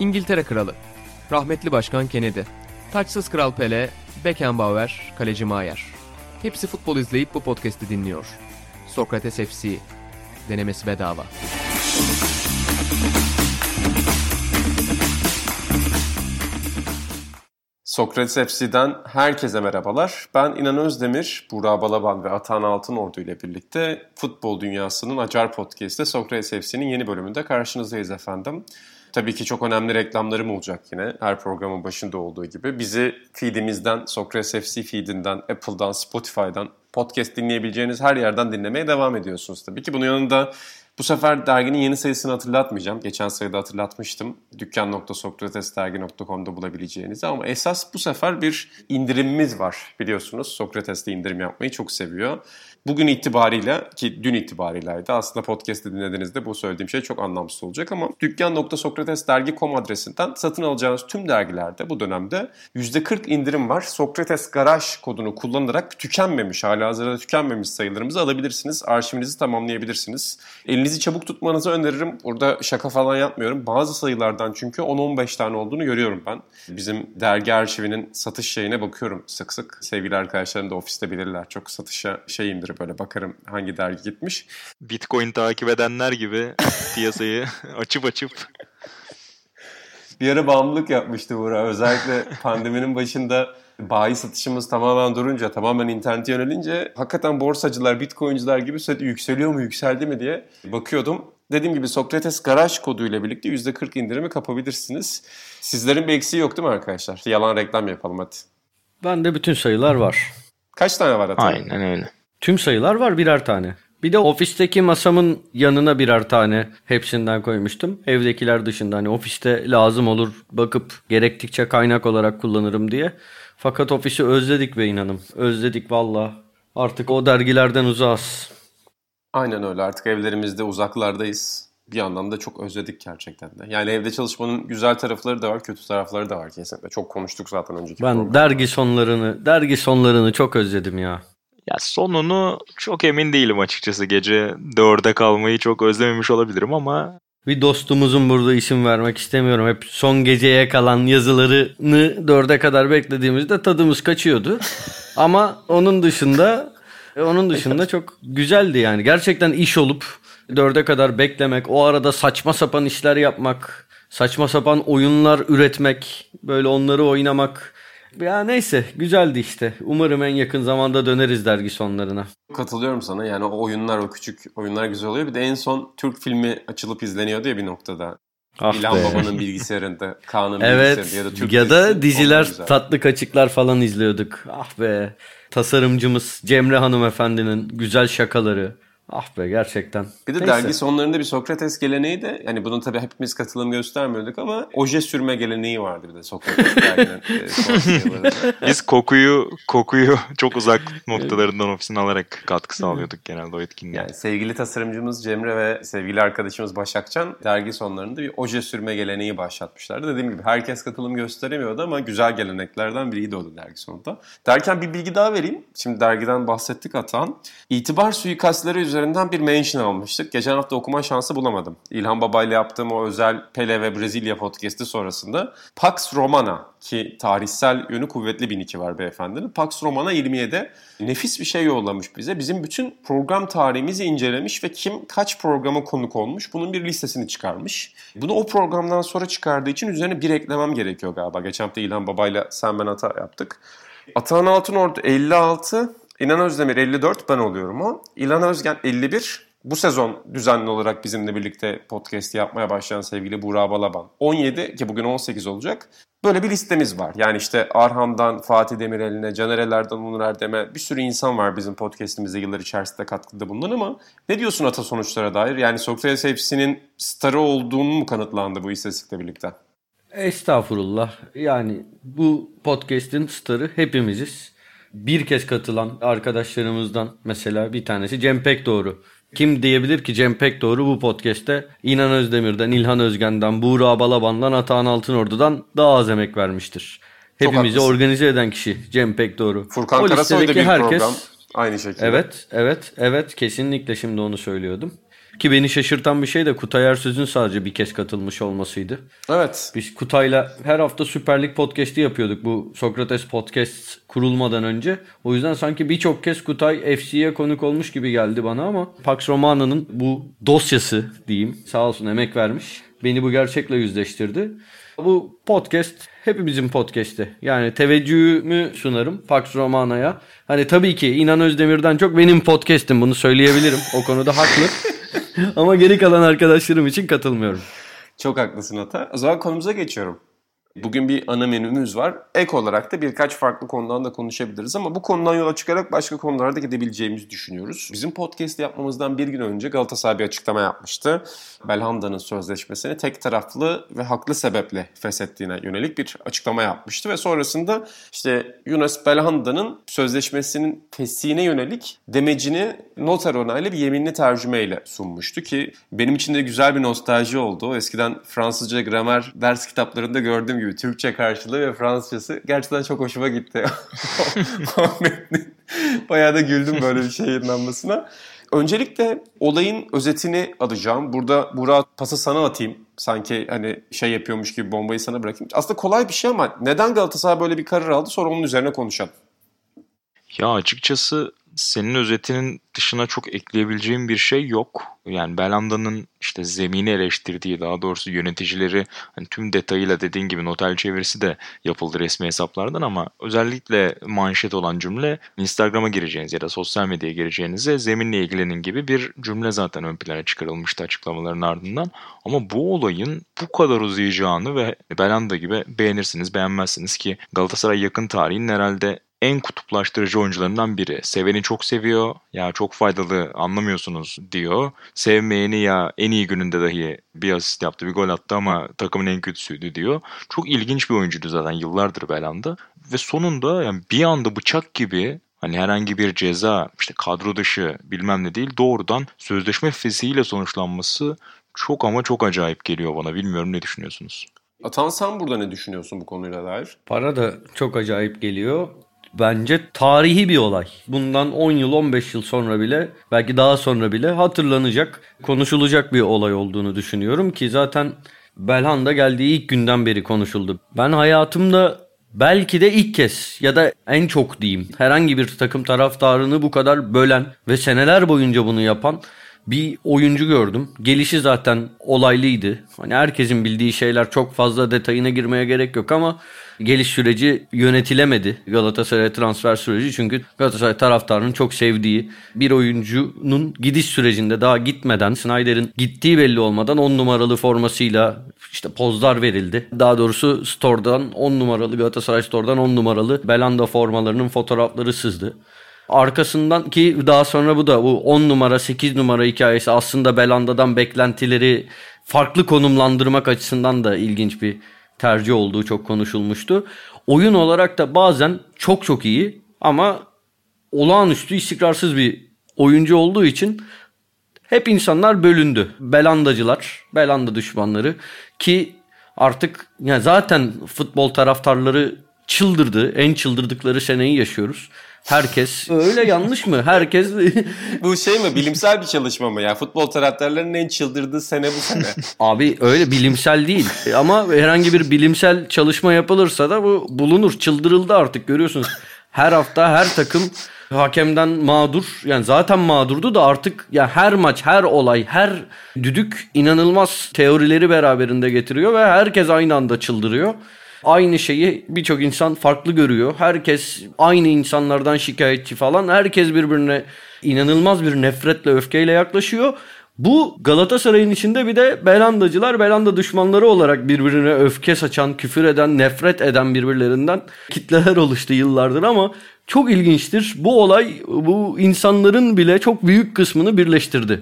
İngiltere Kralı, rahmetli Başkan Kennedy, taçsız Kral Pele, Beckenbauer, Kaleci Maier. Hepsi futbol izleyip bu podcast'i dinliyor. Sokrates FC, denemesi bedava. Sokrates FC'den herkese merhabalar. Ben İnan Özdemir, Burak Balaban ve Atan Altınordu ile birlikte futbol dünyasının Acar Podcast'te Sokrates FC'nin yeni bölümünde karşınızdayız efendim. Tabii ki çok önemli reklamlarım olacak yine her programın başında olduğu gibi. Bizi feedimizden, Sokrates FC feedinden, Apple'dan, Spotify'dan, podcast dinleyebileceğiniz her yerden dinlemeye devam ediyorsunuz tabii ki. Bunun yanında bu sefer derginin yeni sayısını hatırlatmayacağım. Geçen sayıda hatırlatmıştım. Dükkan.sokratesdergi.com'da bulabileceğinizi ama esas bu sefer bir indirimimiz var biliyorsunuz. Sokrates'te indirim yapmayı çok seviyor. Bugün itibariyle ki dün itibariyeleydi aslında podcast'ı dinlediğinizde bu söylediğim şey çok anlamsız olacak ama dükkan.sokratesdergi.com adresinden satın alacağınız tüm dergilerde bu dönemde %40 indirim var. Sokrates Garaj kodunu kullanarak tükenmemiş, hala hazırda tükenmemiş sayılarımızı alabilirsiniz. Arşivinizi tamamlayabilirsiniz. Elinizi çabuk tutmanızı öneririm. Burada şaka falan yapmıyorum. Bazı sayılardan çünkü 10-15 tane olduğunu görüyorum ben. Bizim dergi arşivinin satış şeyine bakıyorum sık sık. Sevgili arkadaşlarım da ofiste bilirler. Çok satışa şeyimdir böyle bakarım hangi dergi gitmiş. Bitcoin takip edenler gibi piyasayı açıp açıp. Bir ara bağımlılık yapmıştı Burak. Özellikle pandeminin başında bayi satışımız tamamen durunca, tamamen internete yönelince hakikaten borsacılar, bitcoin'ciler gibi sürekli yükseliyor mu, yükseldi mi diye bakıyordum. Dediğim gibi Sokrates garaj koduyla birlikte %40 indirimi kapabilirsiniz. Sizlerin bir eksiği yok değil mi arkadaşlar? Yalan reklam yapalım hadi. Bende bütün sayılar var. Kaç tane var Atan? Aynen öyle. Tüm sayılar var birer tane. Bir de ofisteki masamın yanına birer tane hepsinden koymuştum. Evdekiler dışında hani ofiste lazım olur bakıp gerektikçe kaynak olarak kullanırım diye. Fakat ofisi özledik be inanım. Özledik valla. Artık o dergilerden uzağız. Aynen öyle artık evlerimizde uzaklardayız. Bir yandan da çok özledik gerçekten de. Yani evde çalışmanın güzel tarafları da var, kötü tarafları da var kesinlikle. Çok konuştuk zaten önceki Ben dergi sonlarını, dergi sonlarını çok özledim ya. Ya sonunu çok emin değilim açıkçası. Gece dörde kalmayı çok özlememiş olabilirim ama Bir dostumuzun burada isim vermek istemiyorum. Hep son geceye kalan yazılarını dörde kadar beklediğimizde tadımız kaçıyordu. Ama onun dışında onun dışında çok güzeldi yani. Gerçekten iş olup dörde kadar beklemek, o arada saçma sapan işler yapmak, saçma sapan oyunlar üretmek, böyle onları oynamak. Ya neyse güzeldi işte. Umarım en yakın zamanda döneriz dergi sonlarına. Katılıyorum sana yani o oyunlar, o küçük oyunlar güzel oluyor. Bir de en son Türk filmi açılıp izleniyordu ya bir noktada. Ah İlhan be. Baba'nın bilgisayarında, Kaan'ın Evet bilgisayarında ya da Türk ya da diziler tatlı kaçıklar falan izliyorduk. Ah be tasarımcımız Cemre hanımefendinin güzel şakaları. Ah be gerçekten. Bir de Neyse. dergi sonlarında bir Sokrates geleneği de yani bunun tabii hepimiz katılım göstermiyorduk ama oje sürme geleneği vardı bir de Sokrates derginin e, biz kokuyu kokuyu çok uzak noktalarından ofisine alarak katkı sağlıyorduk genelde o etkinliğe. Yani sevgili tasarımcımız Cemre ve sevgili arkadaşımız Başakcan dergi sonlarında bir oje sürme geleneği başlatmışlardı. Dediğim gibi herkes katılım gösteremiyordu ama güzel geleneklerden biriydi o da dergi sonunda. Derken bir bilgi daha vereyim. Şimdi dergiden bahsettik Atan. İtibar suikastları üzerinden bir mention almıştık. Geçen hafta okuma şansı bulamadım. İlhan Baba ile yaptığım o özel Pele ve Brezilya podcast'i sonrasında Pax Romana ki tarihsel yönü kuvvetli bir niki var beyefendinin. Pax Romana 27'de nefis bir şey yollamış bize. Bizim bütün program tarihimizi incelemiş ve kim kaç programa konuk olmuş bunun bir listesini çıkarmış. Bunu o programdan sonra çıkardığı için üzerine bir eklemem gerekiyor galiba. Geçen hafta İlhan Baba'yla sen ben hata yaptık. Atahan Altınordu 56, İnan Özdemir 54 ben oluyorum o. İlhan Özgen 51. Bu sezon düzenli olarak bizimle birlikte podcast yapmaya başlayan sevgili Buğra Balaban. 17 ki bugün 18 olacak. Böyle bir listemiz var. Yani işte Arhan'dan Fatih Demirel'ine, Canereler'den Onur Erdem'e bir sürü insan var bizim podcastimize yıllar içerisinde katkıda bulunan ama ne diyorsun ata sonuçlara dair? Yani Sokrates hepsinin starı olduğunu mu kanıtlandı bu istatistikle birlikte? Estağfurullah. Yani bu podcast'in starı hepimiziz. Bir kez katılan arkadaşlarımızdan mesela bir tanesi Cem Pekdoğru. Kim diyebilir ki Cem Pekdoğru bu podcast'te İnan Özdemir'den, İlhan Özgen'den, Buğra Balaban'dan, Atahan Altınordu'dan daha az emek vermiştir. Hepimizi haklısın. organize eden kişi Cem Pekdoğru. Furkan O Karasoy da bir program. Aynı şekilde. Evet, evet, evet. Kesinlikle şimdi onu söylüyordum. Ki beni şaşırtan bir şey de Kutay Ersöz'ün sadece bir kez katılmış olmasıydı. Evet. Biz Kutay'la her hafta Süper Lig podcast'i yapıyorduk bu Sokrates Podcast kurulmadan önce. O yüzden sanki birçok kez Kutay FC'ye konuk olmuş gibi geldi bana ama Pax Romana'nın bu dosyası diyeyim sağ olsun emek vermiş. Beni bu gerçekle yüzleştirdi. Bu podcast hepimizin podcast'i. Yani teveccühümü sunarım Pax Romana'ya. Hani tabii ki İnan Özdemir'den çok benim podcast'im bunu söyleyebilirim. O konuda haklı. Ama geri kalan arkadaşlarım için katılmıyorum. Çok haklısın Ata. O zaman konumuza geçiyorum. Bugün bir ana menümüz var. Ek olarak da birkaç farklı konudan da konuşabiliriz ama bu konudan yola çıkarak başka konulara da gidebileceğimizi düşünüyoruz. Bizim podcast yapmamızdan bir gün önce Galatasaray bir açıklama yapmıştı. Belhanda'nın sözleşmesini tek taraflı ve haklı sebeple feshettiğine yönelik bir açıklama yapmıştı ve sonrasında işte Yunus Belhanda'nın sözleşmesinin feshine yönelik demecini noter onaylı bir yeminli tercümeyle sunmuştu ki benim için de güzel bir nostalji oldu. Eskiden Fransızca gramer ders kitaplarında gördüğüm gibi Türkçe karşılığı ve Fransızcası gerçekten çok hoşuma gitti. Bayağı da güldüm böyle bir şey yayınlanmasına. Öncelikle olayın özetini alacağım. Burada Burak pası sana atayım. Sanki hani şey yapıyormuş gibi bombayı sana bırakayım. Aslında kolay bir şey ama neden Galatasaray böyle bir karar aldı sonra onun üzerine konuşalım. Ya açıkçası senin özetinin dışına çok ekleyebileceğim bir şey yok. Yani Belanda'nın işte zemini eleştirdiği daha doğrusu yöneticileri hani tüm detayıyla dediğin gibi notel çevirisi de yapıldı resmi hesaplardan ama özellikle manşet olan cümle Instagram'a gireceğiniz ya da sosyal medyaya gireceğinizde zeminle ilgilenin gibi bir cümle zaten ön plana çıkarılmıştı açıklamaların ardından. Ama bu olayın bu kadar uzayacağını ve Belanda gibi beğenirsiniz beğenmezsiniz ki Galatasaray yakın tarihin herhalde en kutuplaştırıcı oyuncularından biri. Seveni çok seviyor. Ya çok faydalı anlamıyorsunuz diyor. Sevmeyeni ya en iyi gününde dahi bir asist yaptı bir gol attı ama takımın en kötüsüydü diyor. Çok ilginç bir oyuncuydu zaten yıllardır Belanda. Ve sonunda yani bir anda bıçak gibi Hani herhangi bir ceza işte kadro dışı bilmem ne değil doğrudan sözleşme fesiyle sonuçlanması çok ama çok acayip geliyor bana. Bilmiyorum ne düşünüyorsunuz? Atan sen burada ne düşünüyorsun bu konuyla dair? Para da çok acayip geliyor. Bence tarihi bir olay. Bundan 10 yıl 15 yıl sonra bile belki daha sonra bile hatırlanacak, konuşulacak bir olay olduğunu düşünüyorum ki zaten Belhanda geldiği ilk günden beri konuşuldu. Ben hayatımda belki de ilk kez ya da en çok diyeyim herhangi bir takım taraftarını bu kadar bölen ve seneler boyunca bunu yapan bir oyuncu gördüm. Gelişi zaten olaylıydı. Hani herkesin bildiği şeyler çok fazla detayına girmeye gerek yok ama geliş süreci yönetilemedi Galatasaray transfer süreci. Çünkü Galatasaray taraftarının çok sevdiği bir oyuncunun gidiş sürecinde daha gitmeden Snyder'in gittiği belli olmadan 10 numaralı formasıyla işte pozlar verildi. Daha doğrusu store'dan 10 numaralı Galatasaray store'dan 10 numaralı Belanda formalarının fotoğrafları sızdı. Arkasından ki daha sonra bu da bu 10 numara 8 numara hikayesi aslında Belanda'dan beklentileri farklı konumlandırmak açısından da ilginç bir tercih olduğu çok konuşulmuştu. Oyun olarak da bazen çok çok iyi ama olağanüstü istikrarsız bir oyuncu olduğu için hep insanlar bölündü. Belandacılar, Belanda düşmanları ki artık yani zaten futbol taraftarları çıldırdı. En çıldırdıkları seneyi yaşıyoruz. Herkes öyle yanlış mı? Herkes Bu şey mi bilimsel bir çalışma mı ya? Futbol taraftarlarının en çıldırdığı sene bu sene. Abi öyle bilimsel değil. Ama herhangi bir bilimsel çalışma yapılırsa da bu bulunur. Çıldırıldı artık görüyorsunuz. Her hafta her takım hakemden mağdur. Yani zaten mağdurdu da artık ya her maç, her olay, her düdük inanılmaz teorileri beraberinde getiriyor ve herkes aynı anda çıldırıyor. Aynı şeyi birçok insan farklı görüyor. Herkes aynı insanlardan şikayetçi falan. Herkes birbirine inanılmaz bir nefretle, öfkeyle yaklaşıyor. Bu Galatasaray'ın içinde bir de Belandacılar, Belanda düşmanları olarak birbirine öfke saçan, küfür eden, nefret eden birbirlerinden kitleler oluştu yıllardır ama çok ilginçtir. Bu olay bu insanların bile çok büyük kısmını birleştirdi.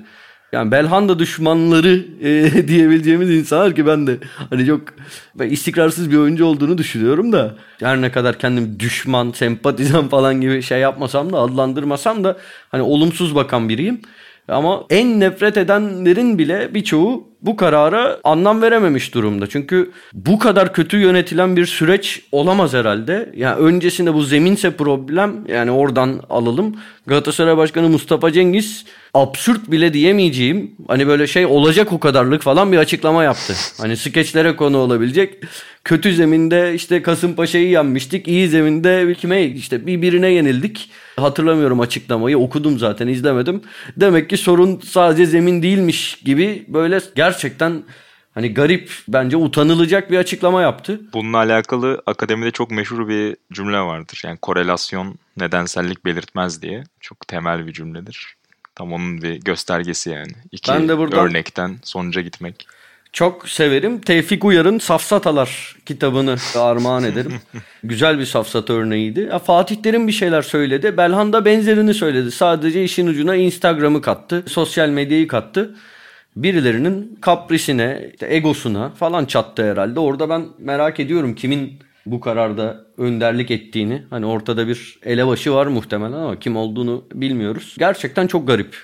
Yani Belhanda düşmanları e, diyebileceğimiz insanlar ki ben de hani çok istikrarsız bir oyuncu olduğunu düşünüyorum da her ne kadar kendim düşman, sempatizan falan gibi şey yapmasam da adlandırmasam da hani olumsuz bakan biriyim. Ama en nefret edenlerin bile birçoğu bu karara anlam verememiş durumda. Çünkü bu kadar kötü yönetilen bir süreç olamaz herhalde. Yani öncesinde bu zeminse problem yani oradan alalım. Galatasaray Başkanı Mustafa Cengiz absürt bile diyemeyeceğim hani böyle şey olacak o kadarlık falan bir açıklama yaptı. Hani skeçlere konu olabilecek. Kötü zeminde işte Kasımpaşa'yı yenmiştik. İyi zeminde kime işte birbirine yenildik. Hatırlamıyorum açıklamayı okudum zaten izlemedim. Demek ki sorun sadece zemin değilmiş gibi böyle gerçekten hani garip bence utanılacak bir açıklama yaptı. Bununla alakalı akademide çok meşhur bir cümle vardır. Yani korelasyon nedensellik belirtmez diye. Çok temel bir cümledir. Tam onun bir göstergesi yani. İki ben de buradan örnekten sonuca gitmek. Çok severim. Tevfik Uyar'ın Safsatalar kitabını armağan ederim. Güzel bir safsata örneğiydi. Ya, Fatih Terim bir şeyler söyledi. Belhan da benzerini söyledi. Sadece işin ucuna Instagram'ı kattı. Sosyal medyayı kattı. Birilerinin kaprisine, işte egosuna falan çattı herhalde. Orada ben merak ediyorum kimin bu kararda önderlik ettiğini. Hani ortada bir elebaşı var muhtemelen ama kim olduğunu bilmiyoruz. Gerçekten çok garip.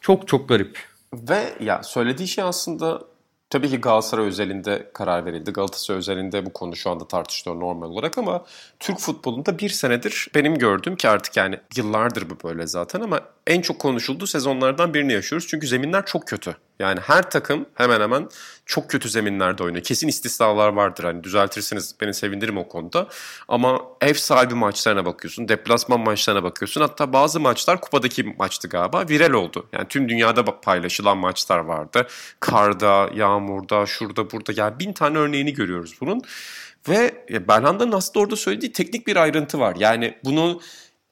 Çok çok garip. Ve ya söylediği şey aslında Tabii ki Galatasaray özelinde karar verildi. Galatasaray özelinde bu konu şu anda tartışılıyor normal olarak ama Türk futbolunda bir senedir benim gördüğüm ki artık yani yıllardır bu böyle zaten ama en çok konuşulduğu sezonlardan birini yaşıyoruz. Çünkü zeminler çok kötü. Yani her takım hemen hemen çok kötü zeminlerde oynuyor. Kesin istisnalar vardır. Hani düzeltirsiniz beni sevinirim o konuda. Ama ev sahibi maçlarına bakıyorsun. Deplasman maçlarına bakıyorsun. Hatta bazı maçlar kupadaki maçtı galiba. Viral oldu. Yani tüm dünyada paylaşılan maçlar vardı. Karda, yağmurda, şurada, burada. Yani bin tane örneğini görüyoruz bunun. Ve Belhanda'nın aslında orada söylediği teknik bir ayrıntı var. Yani bunu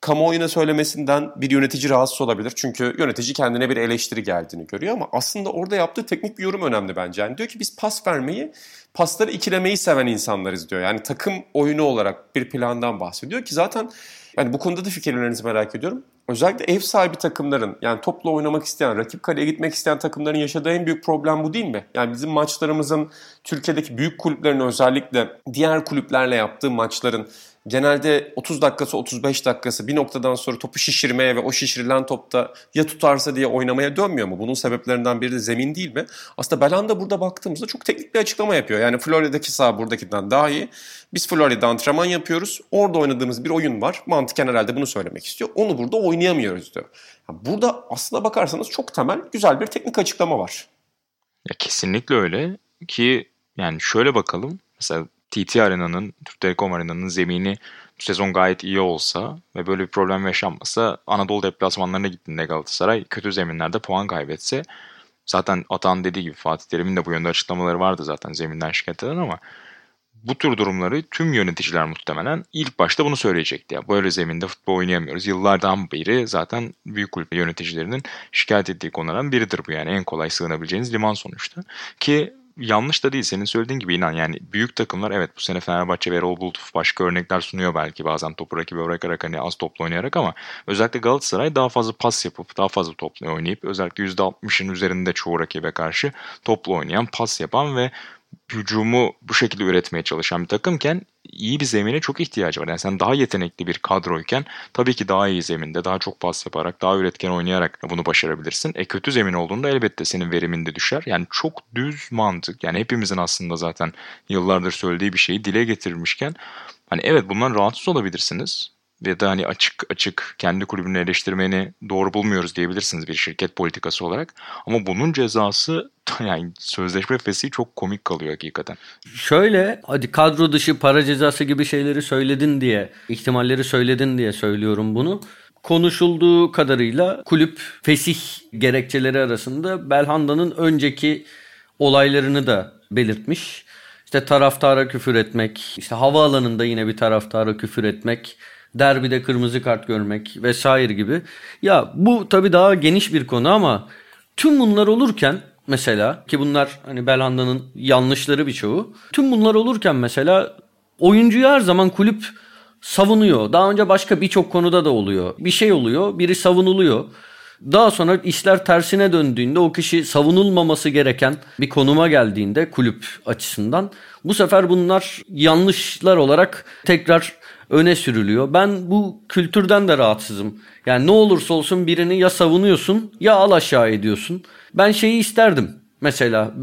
kamuoyuna söylemesinden bir yönetici rahatsız olabilir. Çünkü yönetici kendine bir eleştiri geldiğini görüyor ama aslında orada yaptığı teknik bir yorum önemli bence. Yani diyor ki biz pas vermeyi, pasları ikilemeyi seven insanlarız diyor. Yani takım oyunu olarak bir plandan bahsediyor ki zaten yani bu konuda da fikirlerinizi merak ediyorum. Özellikle ev sahibi takımların yani topla oynamak isteyen, rakip kaleye gitmek isteyen takımların yaşadığı en büyük problem bu değil mi? Yani bizim maçlarımızın Türkiye'deki büyük kulüplerin özellikle diğer kulüplerle yaptığı maçların genelde 30 dakikası 35 dakikası bir noktadan sonra topu şişirmeye ve o şişirilen topta ya tutarsa diye oynamaya dönmüyor mu? Bunun sebeplerinden biri de zemin değil mi? Aslında Belanda burada baktığımızda çok teknik bir açıklama yapıyor. Yani Florya'daki saha buradakinden daha iyi. Biz Florya'da antrenman yapıyoruz. Orada oynadığımız bir oyun var. Mantıken herhalde bunu söylemek istiyor. Onu burada oynayamıyoruz diyor. Yani burada aslına bakarsanız çok temel güzel bir teknik açıklama var. Ya kesinlikle öyle ki yani şöyle bakalım. Mesela TT Arena'nın, Türk Telekom Arena'nın zemini bu sezon gayet iyi olsa ve böyle bir problem yaşanmasa Anadolu deplasmanlarına gittiğinde Galatasaray kötü zeminlerde puan kaybetse zaten Atan dediği gibi Fatih Terim'in de bu yönde açıklamaları vardı zaten zeminden şikayet eden ama bu tür durumları tüm yöneticiler muhtemelen ilk başta bunu söyleyecekti. Ya böyle zeminde futbol oynayamıyoruz. Yıllardan beri zaten büyük kulüp yöneticilerinin şikayet ettiği konulardan biridir bu yani en kolay sığınabileceğiniz liman sonuçta. Ki yanlış da değil. Senin söylediğin gibi inan yani büyük takımlar evet bu sene Fenerbahçe ve Erol Bulut başka örnekler sunuyor belki bazen topu rakibe bırakarak hani az toplu oynayarak ama özellikle Galatasaray daha fazla pas yapıp daha fazla toplu oynayıp özellikle %60'ın üzerinde çoğu rakibe karşı toplu oynayan, pas yapan ve hücumu bu şekilde üretmeye çalışan bir takımken iyi bir zemine çok ihtiyacı var. Yani sen daha yetenekli bir kadroyken tabii ki daha iyi zeminde, daha çok pas yaparak, daha üretken oynayarak bunu başarabilirsin. E kötü zemin olduğunda elbette senin verimin de düşer. Yani çok düz mantık. Yani hepimizin aslında zaten yıllardır söylediği bir şeyi dile getirmişken hani evet bundan rahatsız olabilirsiniz ya da hani açık açık kendi kulübünü eleştirmeni doğru bulmuyoruz diyebilirsiniz bir şirket politikası olarak. Ama bunun cezası yani sözleşme fesi çok komik kalıyor hakikaten. Şöyle hadi kadro dışı para cezası gibi şeyleri söyledin diye ihtimalleri söyledin diye söylüyorum bunu. Konuşulduğu kadarıyla kulüp fesih gerekçeleri arasında Belhanda'nın önceki olaylarını da belirtmiş. İşte taraftara küfür etmek, işte havaalanında yine bir taraftara küfür etmek, derbide kırmızı kart görmek vesaire gibi. Ya bu tabii daha geniş bir konu ama tüm bunlar olurken mesela ki bunlar hani Belhanda'nın yanlışları birçoğu. Tüm bunlar olurken mesela oyuncuyu her zaman kulüp savunuyor. Daha önce başka birçok konuda da oluyor. Bir şey oluyor, biri savunuluyor. Daha sonra işler tersine döndüğünde o kişi savunulmaması gereken bir konuma geldiğinde kulüp açısından bu sefer bunlar yanlışlar olarak tekrar öne sürülüyor. Ben bu kültürden de rahatsızım. Yani ne olursa olsun birini ya savunuyorsun ya al aşağı ediyorsun. Ben şeyi isterdim. Mesela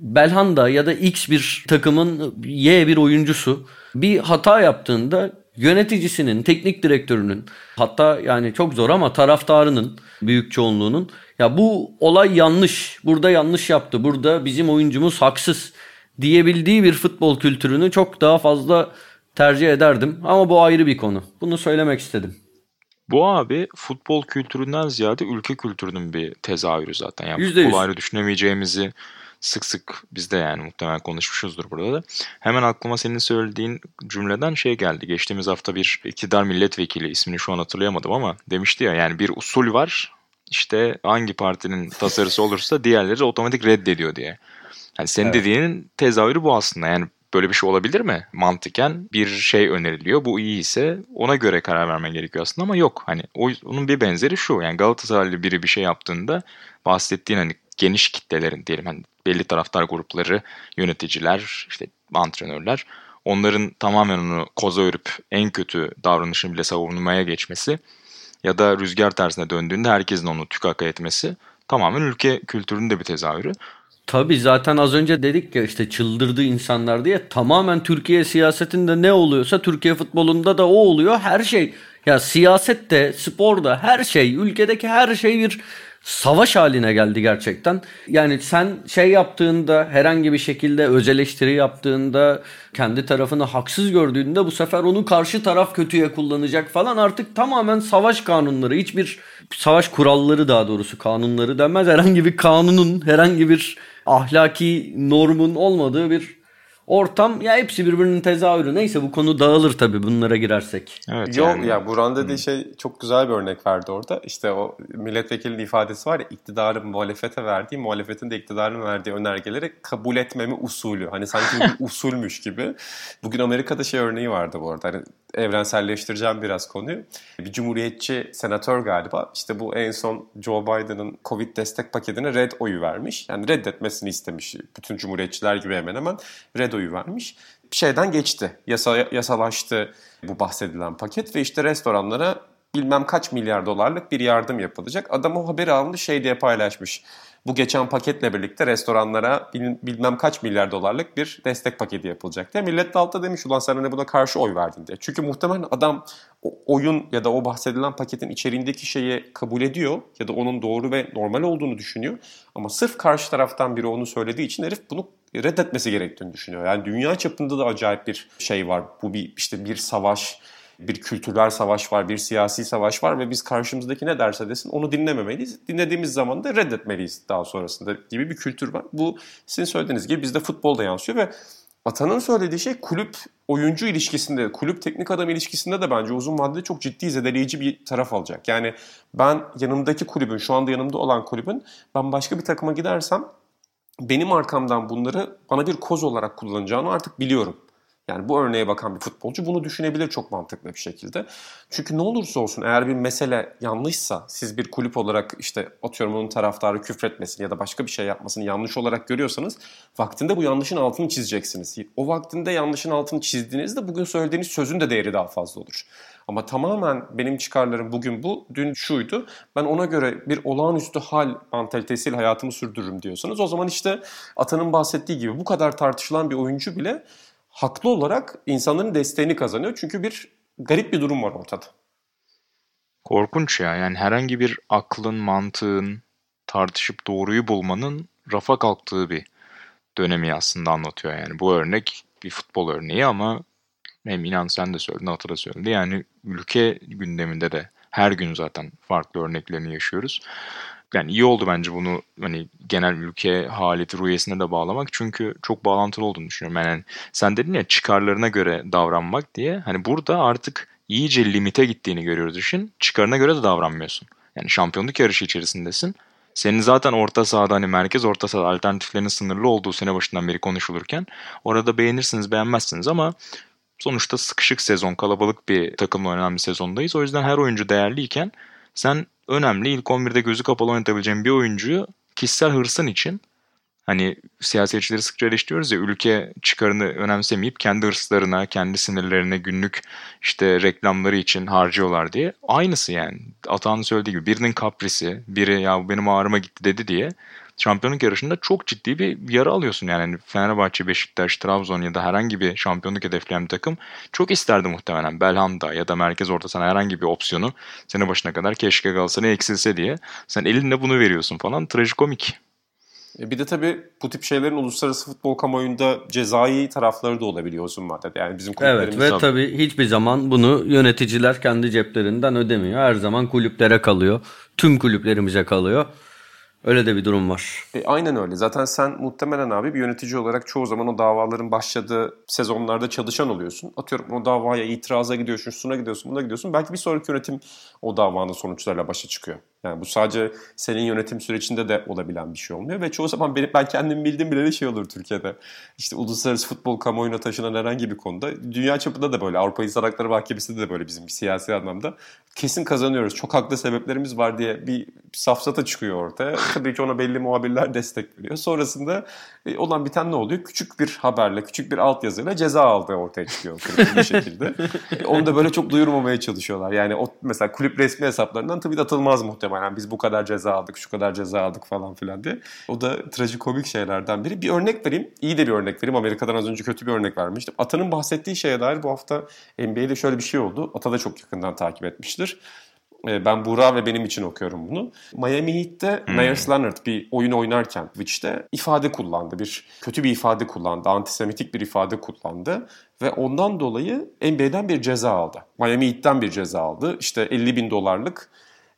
Belhanda ya da X bir takımın Y bir oyuncusu bir hata yaptığında yöneticisinin, teknik direktörünün hatta yani çok zor ama taraftarının büyük çoğunluğunun ya bu olay yanlış, burada yanlış yaptı, burada bizim oyuncumuz haksız diyebildiği bir futbol kültürünü çok daha fazla tercih ederdim. Ama bu ayrı bir konu. Bunu söylemek istedim. Bu abi futbol kültüründen ziyade ülke kültürünün bir tezahürü zaten. Yani %100. futbol ayrı düşünemeyeceğimizi sık sık biz de yani muhtemelen konuşmuşuzdur burada da. Hemen aklıma senin söylediğin cümleden şey geldi. Geçtiğimiz hafta bir iktidar milletvekili ismini şu an hatırlayamadım ama demişti ya yani bir usul var. İşte hangi partinin tasarısı olursa diğerleri otomatik reddediyor diye. Yani senin evet. dediğinin tezahürü bu aslında. Yani böyle bir şey olabilir mi? Mantıken bir şey öneriliyor. Bu iyi ise ona göre karar vermen gerekiyor aslında ama yok. Hani onun bir benzeri şu. Yani Galatasaraylı biri bir şey yaptığında bahsettiğin hani geniş kitlelerin diyelim hani belli taraftar grupları, yöneticiler, işte antrenörler onların tamamen onu koza örüp en kötü davranışını bile savunmaya geçmesi ya da rüzgar tersine döndüğünde herkesin onu tükaka etmesi tamamen ülke kültürünün de bir tezahürü. Tabii zaten az önce dedik ya işte çıldırdı insanlar diye tamamen Türkiye siyasetinde ne oluyorsa Türkiye futbolunda da o oluyor her şey. Ya siyasette, sporda her şey, ülkedeki her şey bir savaş haline geldi gerçekten. Yani sen şey yaptığında herhangi bir şekilde öz eleştiri yaptığında kendi tarafını haksız gördüğünde bu sefer onu karşı taraf kötüye kullanacak falan artık tamamen savaş kanunları hiçbir savaş kuralları daha doğrusu kanunları denmez herhangi bir kanunun herhangi bir ahlaki normun olmadığı bir ortam ya hepsi birbirinin tezahürü. Neyse bu konu dağılır tabii bunlara girersek. Evet, Yok yani. ya Buran dediği şey çok güzel bir örnek verdi orada. İşte o milletvekilinin ifadesi var ya iktidarın muhalefete verdiği, muhalefetin de iktidarın verdiği önergeleri kabul etmeme usulü. Hani sanki bir usulmüş gibi. Bugün Amerika'da şey örneği vardı bu arada. Hani evrenselleştireceğim biraz konuyu. Bir cumhuriyetçi senatör galiba işte bu en son Joe Biden'ın Covid destek paketine red oyu vermiş. Yani reddetmesini istemiş. Bütün cumhuriyetçiler gibi hemen hemen red oyu vermiş. Şeyden geçti. Yasa, yasalaştı bu bahsedilen paket ve işte restoranlara bilmem kaç milyar dolarlık bir yardım yapılacak. Adam o haberi almış şey diye paylaşmış. Bu geçen paketle birlikte restoranlara bilmem kaç milyar dolarlık bir destek paketi yapılacak diye. Millet de altta demiş ulan sen hani buna karşı oy verdin diye. Çünkü muhtemelen adam o oyun ya da o bahsedilen paketin içeriğindeki şeyi kabul ediyor ya da onun doğru ve normal olduğunu düşünüyor. Ama sırf karşı taraftan biri onu söylediği için herif bunu reddetmesi gerektiğini düşünüyor. Yani dünya çapında da acayip bir şey var. Bu bir işte bir savaş, bir kültürel savaş var, bir siyasi savaş var ve biz karşımızdaki ne derse desin onu dinlememeliyiz. Dinlediğimiz zaman da reddetmeliyiz daha sonrasında gibi bir kültür var. Bu sizin söylediğiniz gibi bizde futbolda yansıyor ve Atan'ın söylediği şey kulüp oyuncu ilişkisinde, kulüp teknik adam ilişkisinde de bence uzun vadede çok ciddi zedeleyici bir taraf alacak. Yani ben yanımdaki kulübün, şu anda yanımda olan kulübün ben başka bir takıma gidersem benim arkamdan bunları bana bir koz olarak kullanacağını artık biliyorum. Yani bu örneğe bakan bir futbolcu bunu düşünebilir çok mantıklı bir şekilde. Çünkü ne olursa olsun eğer bir mesele yanlışsa siz bir kulüp olarak işte atıyorum onun taraftarı küfretmesini ya da başka bir şey yapmasını yanlış olarak görüyorsanız vaktinde bu yanlışın altını çizeceksiniz. O vaktinde yanlışın altını çizdiğinizde bugün söylediğiniz sözün de değeri daha fazla olur. Ama tamamen benim çıkarlarım bugün bu, dün şuydu. Ben ona göre bir olağanüstü hal mantalitesiyle hayatımı sürdürürüm diyorsanız o zaman işte Atan'ın bahsettiği gibi bu kadar tartışılan bir oyuncu bile haklı olarak insanların desteğini kazanıyor. Çünkü bir garip bir durum var ortada. Korkunç ya. Yani herhangi bir aklın, mantığın tartışıp doğruyu bulmanın rafa kalktığı bir dönemi aslında anlatıyor. Yani bu örnek bir futbol örneği ama hem inan sen de söyledin, Ata da söyledi. Yani ülke gündeminde de her gün zaten farklı örneklerini yaşıyoruz yani iyi oldu bence bunu hani genel ülke haleti rüyesine de bağlamak. Çünkü çok bağlantılı olduğunu düşünüyorum. Yani sen dedin ya çıkarlarına göre davranmak diye. Hani burada artık iyice limite gittiğini görüyoruz işin. Çıkarına göre de davranmıyorsun. Yani şampiyonluk yarışı içerisindesin. Senin zaten orta sahada hani merkez orta sahada alternatiflerinin sınırlı olduğu sene başından beri konuşulurken orada beğenirsiniz beğenmezsiniz ama sonuçta sıkışık sezon kalabalık bir takımla oynanan bir sezondayız. O yüzden her oyuncu değerliyken Sen önemli ilk 11'de gözü kapalı oynatabileceğin bir oyuncuyu kişisel hırsın için hani siyasetçileri sıkça eleştiriyoruz ya ülke çıkarını önemsemeyip kendi hırslarına, kendi sinirlerine günlük işte reklamları için harcıyorlar diye. Aynısı yani. Atağın söylediği gibi birinin kaprisi, biri ya benim ağrıma gitti dedi diye şampiyonluk yarışında çok ciddi bir yara alıyorsun. Yani hani Fenerbahçe, Beşiktaş, Trabzon ya da herhangi bir şampiyonluk hedefleyen bir takım çok isterdi muhtemelen Belhanda ya da merkez orta sana herhangi bir opsiyonu sene başına kadar keşke Galatasaray eksilse diye. Sen elinle bunu veriyorsun falan. Trajikomik. E, bir de tabii bu tip şeylerin uluslararası futbol kamuoyunda cezai tarafları da olabiliyor uzun vadede. Yani bizim Evet ve tabii. tabii hiçbir zaman bunu yöneticiler kendi ceplerinden ödemiyor. Her zaman kulüplere kalıyor. Tüm kulüplerimize kalıyor. Öyle de bir durum var. E, aynen öyle. Zaten sen muhtemelen abi bir yönetici olarak çoğu zaman o davaların başladığı sezonlarda çalışan oluyorsun. Atıyorum o davaya itiraza gidiyorsun, şuna gidiyorsun, buna gidiyorsun. Belki bir sonraki yönetim o davanın sonuçlarıyla başa çıkıyor. Yani bu sadece senin yönetim sürecinde de olabilen bir şey olmuyor. Ve çoğu zaman benim, ben kendim bildiğim bile şey olur Türkiye'de. İşte uluslararası futbol kamuoyuna taşınan herhangi bir konuda. Dünya çapında da böyle. Avrupa İnsan Hakları Mahkemesi'nde de böyle bizim bir siyasi anlamda. Kesin kazanıyoruz. Çok haklı sebeplerimiz var diye bir, safsata çıkıyor ortaya. Tabii ki ona belli muhabirler destek veriyor. Sonrasında e, olan biten ne oluyor? Küçük bir haberle, küçük bir altyazıyla ceza aldığı ortaya çıkıyor bir şekilde. Onu da böyle çok duyurmamaya çalışıyorlar. Yani o mesela kulüp resmi hesaplarından tabii atılmaz muhtemelen. Biz bu kadar ceza aldık, şu kadar ceza aldık falan filan diye. O da trajikomik şeylerden biri. Bir örnek vereyim. İyi de bir örnek vereyim. Amerika'dan az önce kötü bir örnek vermiştim. Atanın bahsettiği şeye dair bu hafta NBA'de şöyle bir şey oldu. Ata da çok yakından takip etmiştir. Ee, ben Buğra ve benim için okuyorum bunu. Miami Heat'te hmm. Myers Leonard bir oyun oynarken Twitch'te ifade kullandı. Bir kötü bir ifade kullandı. Antisemitik bir ifade kullandı. Ve ondan dolayı NBA'den bir ceza aldı. Miami Heat'ten bir ceza aldı. İşte 50 bin dolarlık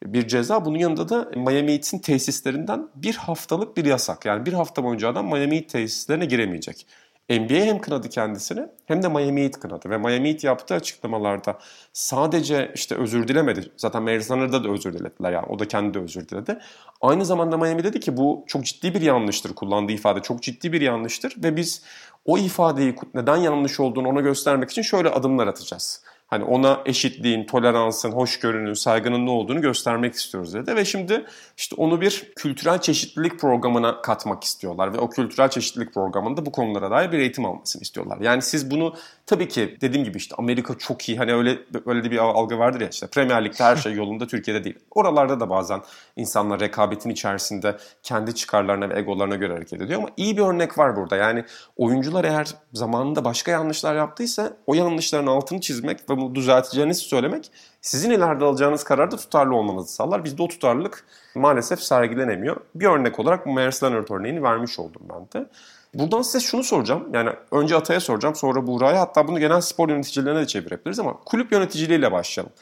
bir ceza. Bunun yanında da Miami Heat'in tesislerinden bir haftalık bir yasak. Yani bir hafta boyunca adam Miami Heat tesislerine giremeyecek. NBA hem kınadı kendisini hem de Miami Heat kınadı. Ve Miami Heat yaptığı açıklamalarda sadece işte özür dilemedi. Zaten Meyers Leonard'da da özür dilediler yani. O da kendi de özür diledi. Aynı zamanda Miami dedi ki bu çok ciddi bir yanlıştır. Kullandığı ifade çok ciddi bir yanlıştır. Ve biz o ifadeyi neden yanlış olduğunu ona göstermek için şöyle adımlar atacağız. Hani ona eşitliğin, toleransın, hoşgörünün, saygının ne olduğunu göstermek istiyoruz dedi. Ve şimdi işte onu bir kültürel çeşitlilik programına katmak istiyorlar. Ve o kültürel çeşitlilik programında bu konulara dair bir eğitim almasını istiyorlar. Yani siz bunu tabii ki dediğim gibi işte Amerika çok iyi. Hani öyle öyle de bir algı vardır ya işte Premier Lig'de her şey yolunda Türkiye'de değil. Oralarda da bazen insanlar rekabetin içerisinde kendi çıkarlarına ve egolarına göre hareket ediyor. Ama iyi bir örnek var burada. Yani oyuncular eğer zamanında başka yanlışlar yaptıysa o yanlışların altını çizmek ve bunu düzelteceğinizi söylemek sizin ileride alacağınız kararda tutarlı olmanızı sağlar. Bizde o tutarlılık maalesef sergilenemiyor. Bir örnek olarak bu Myers Leonard örneğini vermiş oldum ben de. Buradan size şunu soracağım. Yani önce Atay'a soracağım sonra Buğra'ya hatta bunu genel spor yöneticilerine de çevirebiliriz ama kulüp yöneticiliğiyle başlayalım.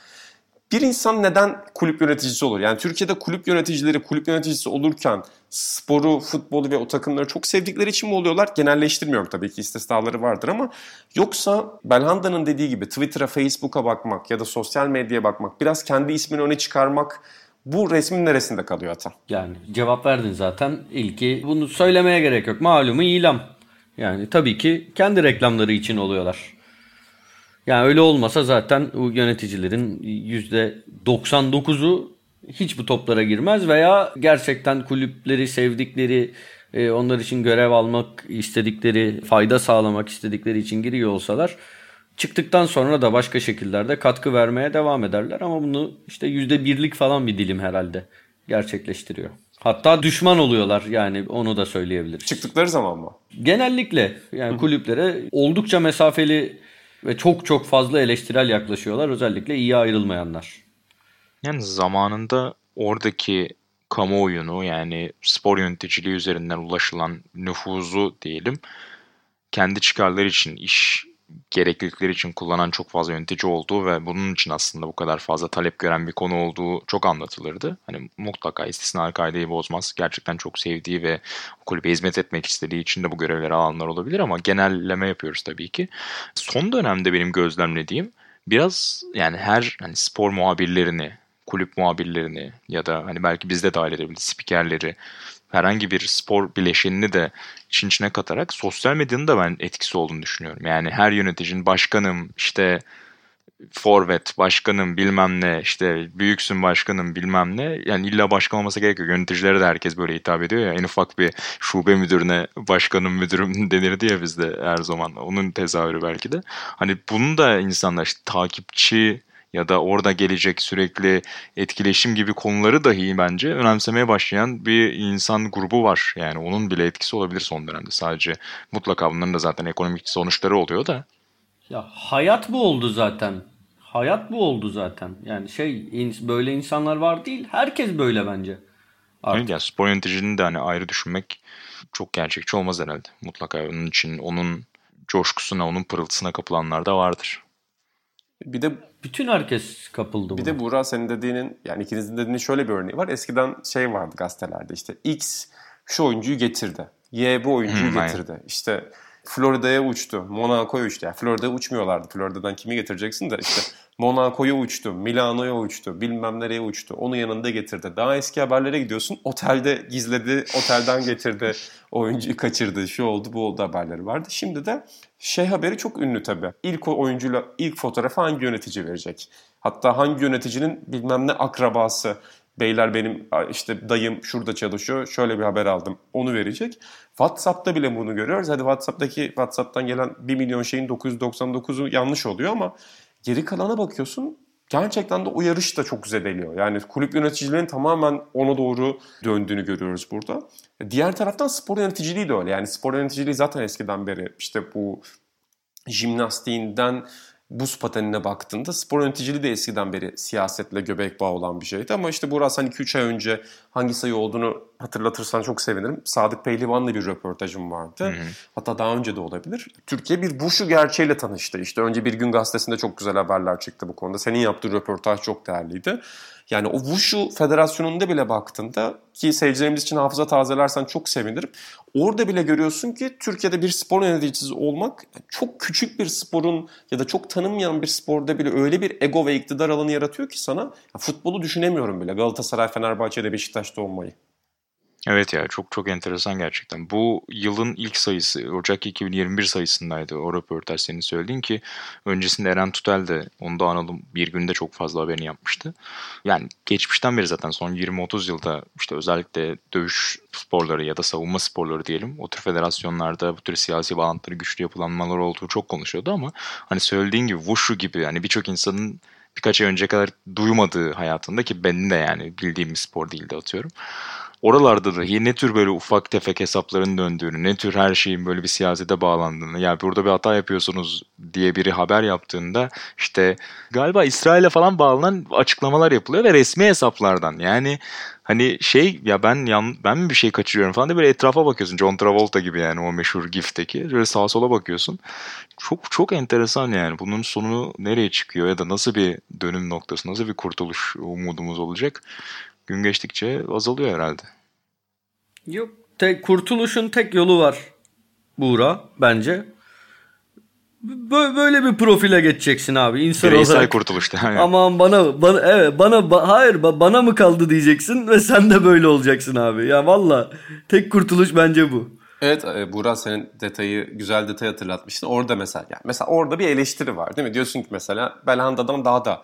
Bir insan neden kulüp yöneticisi olur? Yani Türkiye'de kulüp yöneticileri kulüp yöneticisi olurken sporu, futbolu ve o takımları çok sevdikleri için mi oluyorlar? Genelleştirmiyorum tabii ki istisnaları vardır ama yoksa Belhanda'nın dediği gibi Twitter'a, Facebook'a bakmak ya da sosyal medyaya bakmak, biraz kendi ismini öne çıkarmak bu resmin neresinde kalıyor Ata? Yani cevap verdin zaten. İlki bunu söylemeye gerek yok. Malumu ilam. Yani tabii ki kendi reklamları için oluyorlar. Yani öyle olmasa zaten bu yöneticilerin %99'u hiç bu toplara girmez veya gerçekten kulüpleri sevdikleri, e, onlar için görev almak istedikleri, fayda sağlamak istedikleri için giriyor olsalar çıktıktan sonra da başka şekillerde katkı vermeye devam ederler ama bunu işte %1'lik falan bir dilim herhalde gerçekleştiriyor. Hatta düşman oluyorlar yani onu da söyleyebiliriz. Çıktıkları zaman mı? Genellikle yani kulüplere oldukça mesafeli ve çok çok fazla eleştirel yaklaşıyorlar. Özellikle iyi ayrılmayanlar. Yani zamanında oradaki kamuoyunu yani spor yöneticiliği üzerinden ulaşılan nüfuzu diyelim kendi çıkarları için iş gereklilikleri için kullanan çok fazla yönetici olduğu ve bunun için aslında bu kadar fazla talep gören bir konu olduğu çok anlatılırdı. Hani mutlaka istisna kaideyi bozmaz. Gerçekten çok sevdiği ve kulübe hizmet etmek istediği için de bu görevleri alanlar olabilir ama genelleme yapıyoruz tabii ki. Son dönemde benim gözlemlediğim biraz yani her hani spor muhabirlerini, kulüp muhabirlerini ya da hani belki bizde dahil edebiliriz spikerleri herhangi bir spor bileşenini de için içine katarak sosyal medyanın da ben etkisi olduğunu düşünüyorum. Yani her yöneticinin başkanım işte forvet, başkanım bilmem ne işte büyüksün başkanım bilmem ne. Yani illa başkan olması gerekiyor. Yöneticilere de herkes böyle hitap ediyor ya. En ufak bir şube müdürüne başkanım müdürüm denirdi ya bizde her zaman. Onun tezahürü belki de. Hani bunu da insanlar işte takipçi ya da orada gelecek sürekli etkileşim gibi konuları dahi bence önemsemeye başlayan bir insan grubu var. Yani onun bile etkisi olabilir son dönemde. Sadece mutlaka bunların da zaten ekonomik sonuçları oluyor da. Ya hayat bu oldu zaten. Hayat bu oldu zaten. Yani şey böyle insanlar var değil. Herkes böyle bence. Artık. Yani spor yöneticinin de hani ayrı düşünmek çok gerçekçi olmaz herhalde. Mutlaka onun için onun coşkusuna, onun pırıltısına kapılanlar da vardır. Bir de bütün herkes kapıldı Bir de Buğra senin dediğinin yani ikinizin dediğinin şöyle bir örneği var. Eskiden şey vardı gazetelerde işte X şu oyuncuyu getirdi. Y bu oyuncuyu hmm, getirdi. İşte Florida'ya uçtu. Monaco'ya uçtu. Yani Florida'ya uçmuyorlardı. Florida'dan kimi getireceksin de işte Monaco'ya uçtu. Milano'ya uçtu. Bilmem nereye uçtu. Onu yanında getirdi. Daha eski haberlere gidiyorsun. Otelde gizledi. Otelden getirdi. Oyuncuyu kaçırdı. Şu oldu bu oldu haberleri vardı. Şimdi de şey haberi çok ünlü tabii. İlk oyuncuyla ilk fotoğrafı hangi yönetici verecek? Hatta hangi yöneticinin bilmem ne akrabası beyler benim işte dayım şurada çalışıyor şöyle bir haber aldım onu verecek. WhatsApp'ta bile bunu görüyoruz. Hadi WhatsApp'taki WhatsApp'tan gelen 1 milyon şeyin 999'u yanlış oluyor ama geri kalana bakıyorsun gerçekten de o yarış da çok zedeliyor. Yani kulüp yöneticilerinin tamamen ona doğru döndüğünü görüyoruz burada. Diğer taraftan spor yöneticiliği de öyle. Yani spor yöneticiliği zaten eskiden beri işte bu jimnastiğinden buz patenine baktığında spor yöneticiliği de eskiden beri siyasetle göbek bağı olan bir şeydi. Ama işte Burak hani 2-3 ay önce hangi sayı olduğunu hatırlatırsan çok sevinirim. Sadık Pehlivan'la bir röportajım vardı. Hı hı. Hatta daha önce de olabilir. Türkiye bir bu şu gerçeğiyle tanıştı. İşte önce Bir Gün Gazetesi'nde çok güzel haberler çıktı bu konuda. Senin yaptığın röportaj çok değerliydi. Yani o Wushu Federasyonu'nda bile baktığında ki seyircilerimiz için hafıza tazelersen çok sevinirim. Orada bile görüyorsun ki Türkiye'de bir spor yöneticisi olmak çok küçük bir sporun ya da çok tanınmayan bir sporda bile öyle bir ego ve iktidar alanı yaratıyor ki sana futbolu düşünemiyorum bile Galatasaray, Fenerbahçe'de, Beşiktaş'ta olmayı. Evet ya çok çok enteresan gerçekten. Bu yılın ilk sayısı Ocak 2021 sayısındaydı o röportaj senin söylediğin ki öncesinde Eren Tutel de onu da analım bir günde çok fazla haberini yapmıştı. Yani geçmişten beri zaten son 20-30 yılda işte özellikle dövüş sporları ya da savunma sporları diyelim o tür federasyonlarda bu tür siyasi bağlantıları güçlü yapılanmalar olduğu çok konuşuyordu ama hani söylediğin gibi Wushu gibi yani birçok insanın birkaç ay önce kadar duymadığı hayatında ki benim de yani bildiğim bir spor değildi atıyorum oralarda da ne tür böyle ufak tefek hesapların döndüğünü, ne tür her şeyin böyle bir siyasete bağlandığını, ya burada bir hata yapıyorsunuz diye biri haber yaptığında işte galiba İsrail'e falan bağlanan açıklamalar yapılıyor ve resmi hesaplardan. Yani hani şey ya ben yan, ben mi bir şey kaçırıyorum falan diye böyle etrafa bakıyorsun. John Travolta gibi yani o meşhur GIF'teki. Böyle sağa sola bakıyorsun. Çok çok enteresan yani. Bunun sonu nereye çıkıyor ya da nasıl bir dönüm noktası, nasıl bir kurtuluş umudumuz olacak? Gün geçtikçe azalıyor herhalde. Yok. Tek, kurtuluşun tek yolu var Buğra bence. Böyle bir profile geçeceksin abi insan Bireysel olarak. kurtuluşta. Yani. Aman bana bana evet bana ba, hayır ba, bana mı kaldı diyeceksin ve sen de böyle olacaksın abi. Ya valla tek kurtuluş bence bu. Evet e, Burak senin detayı güzel detay hatırlatmıştın. Orada mesela yani mesela orada bir eleştiri var değil mi? Diyorsun ki mesela Belhanda'dan daha da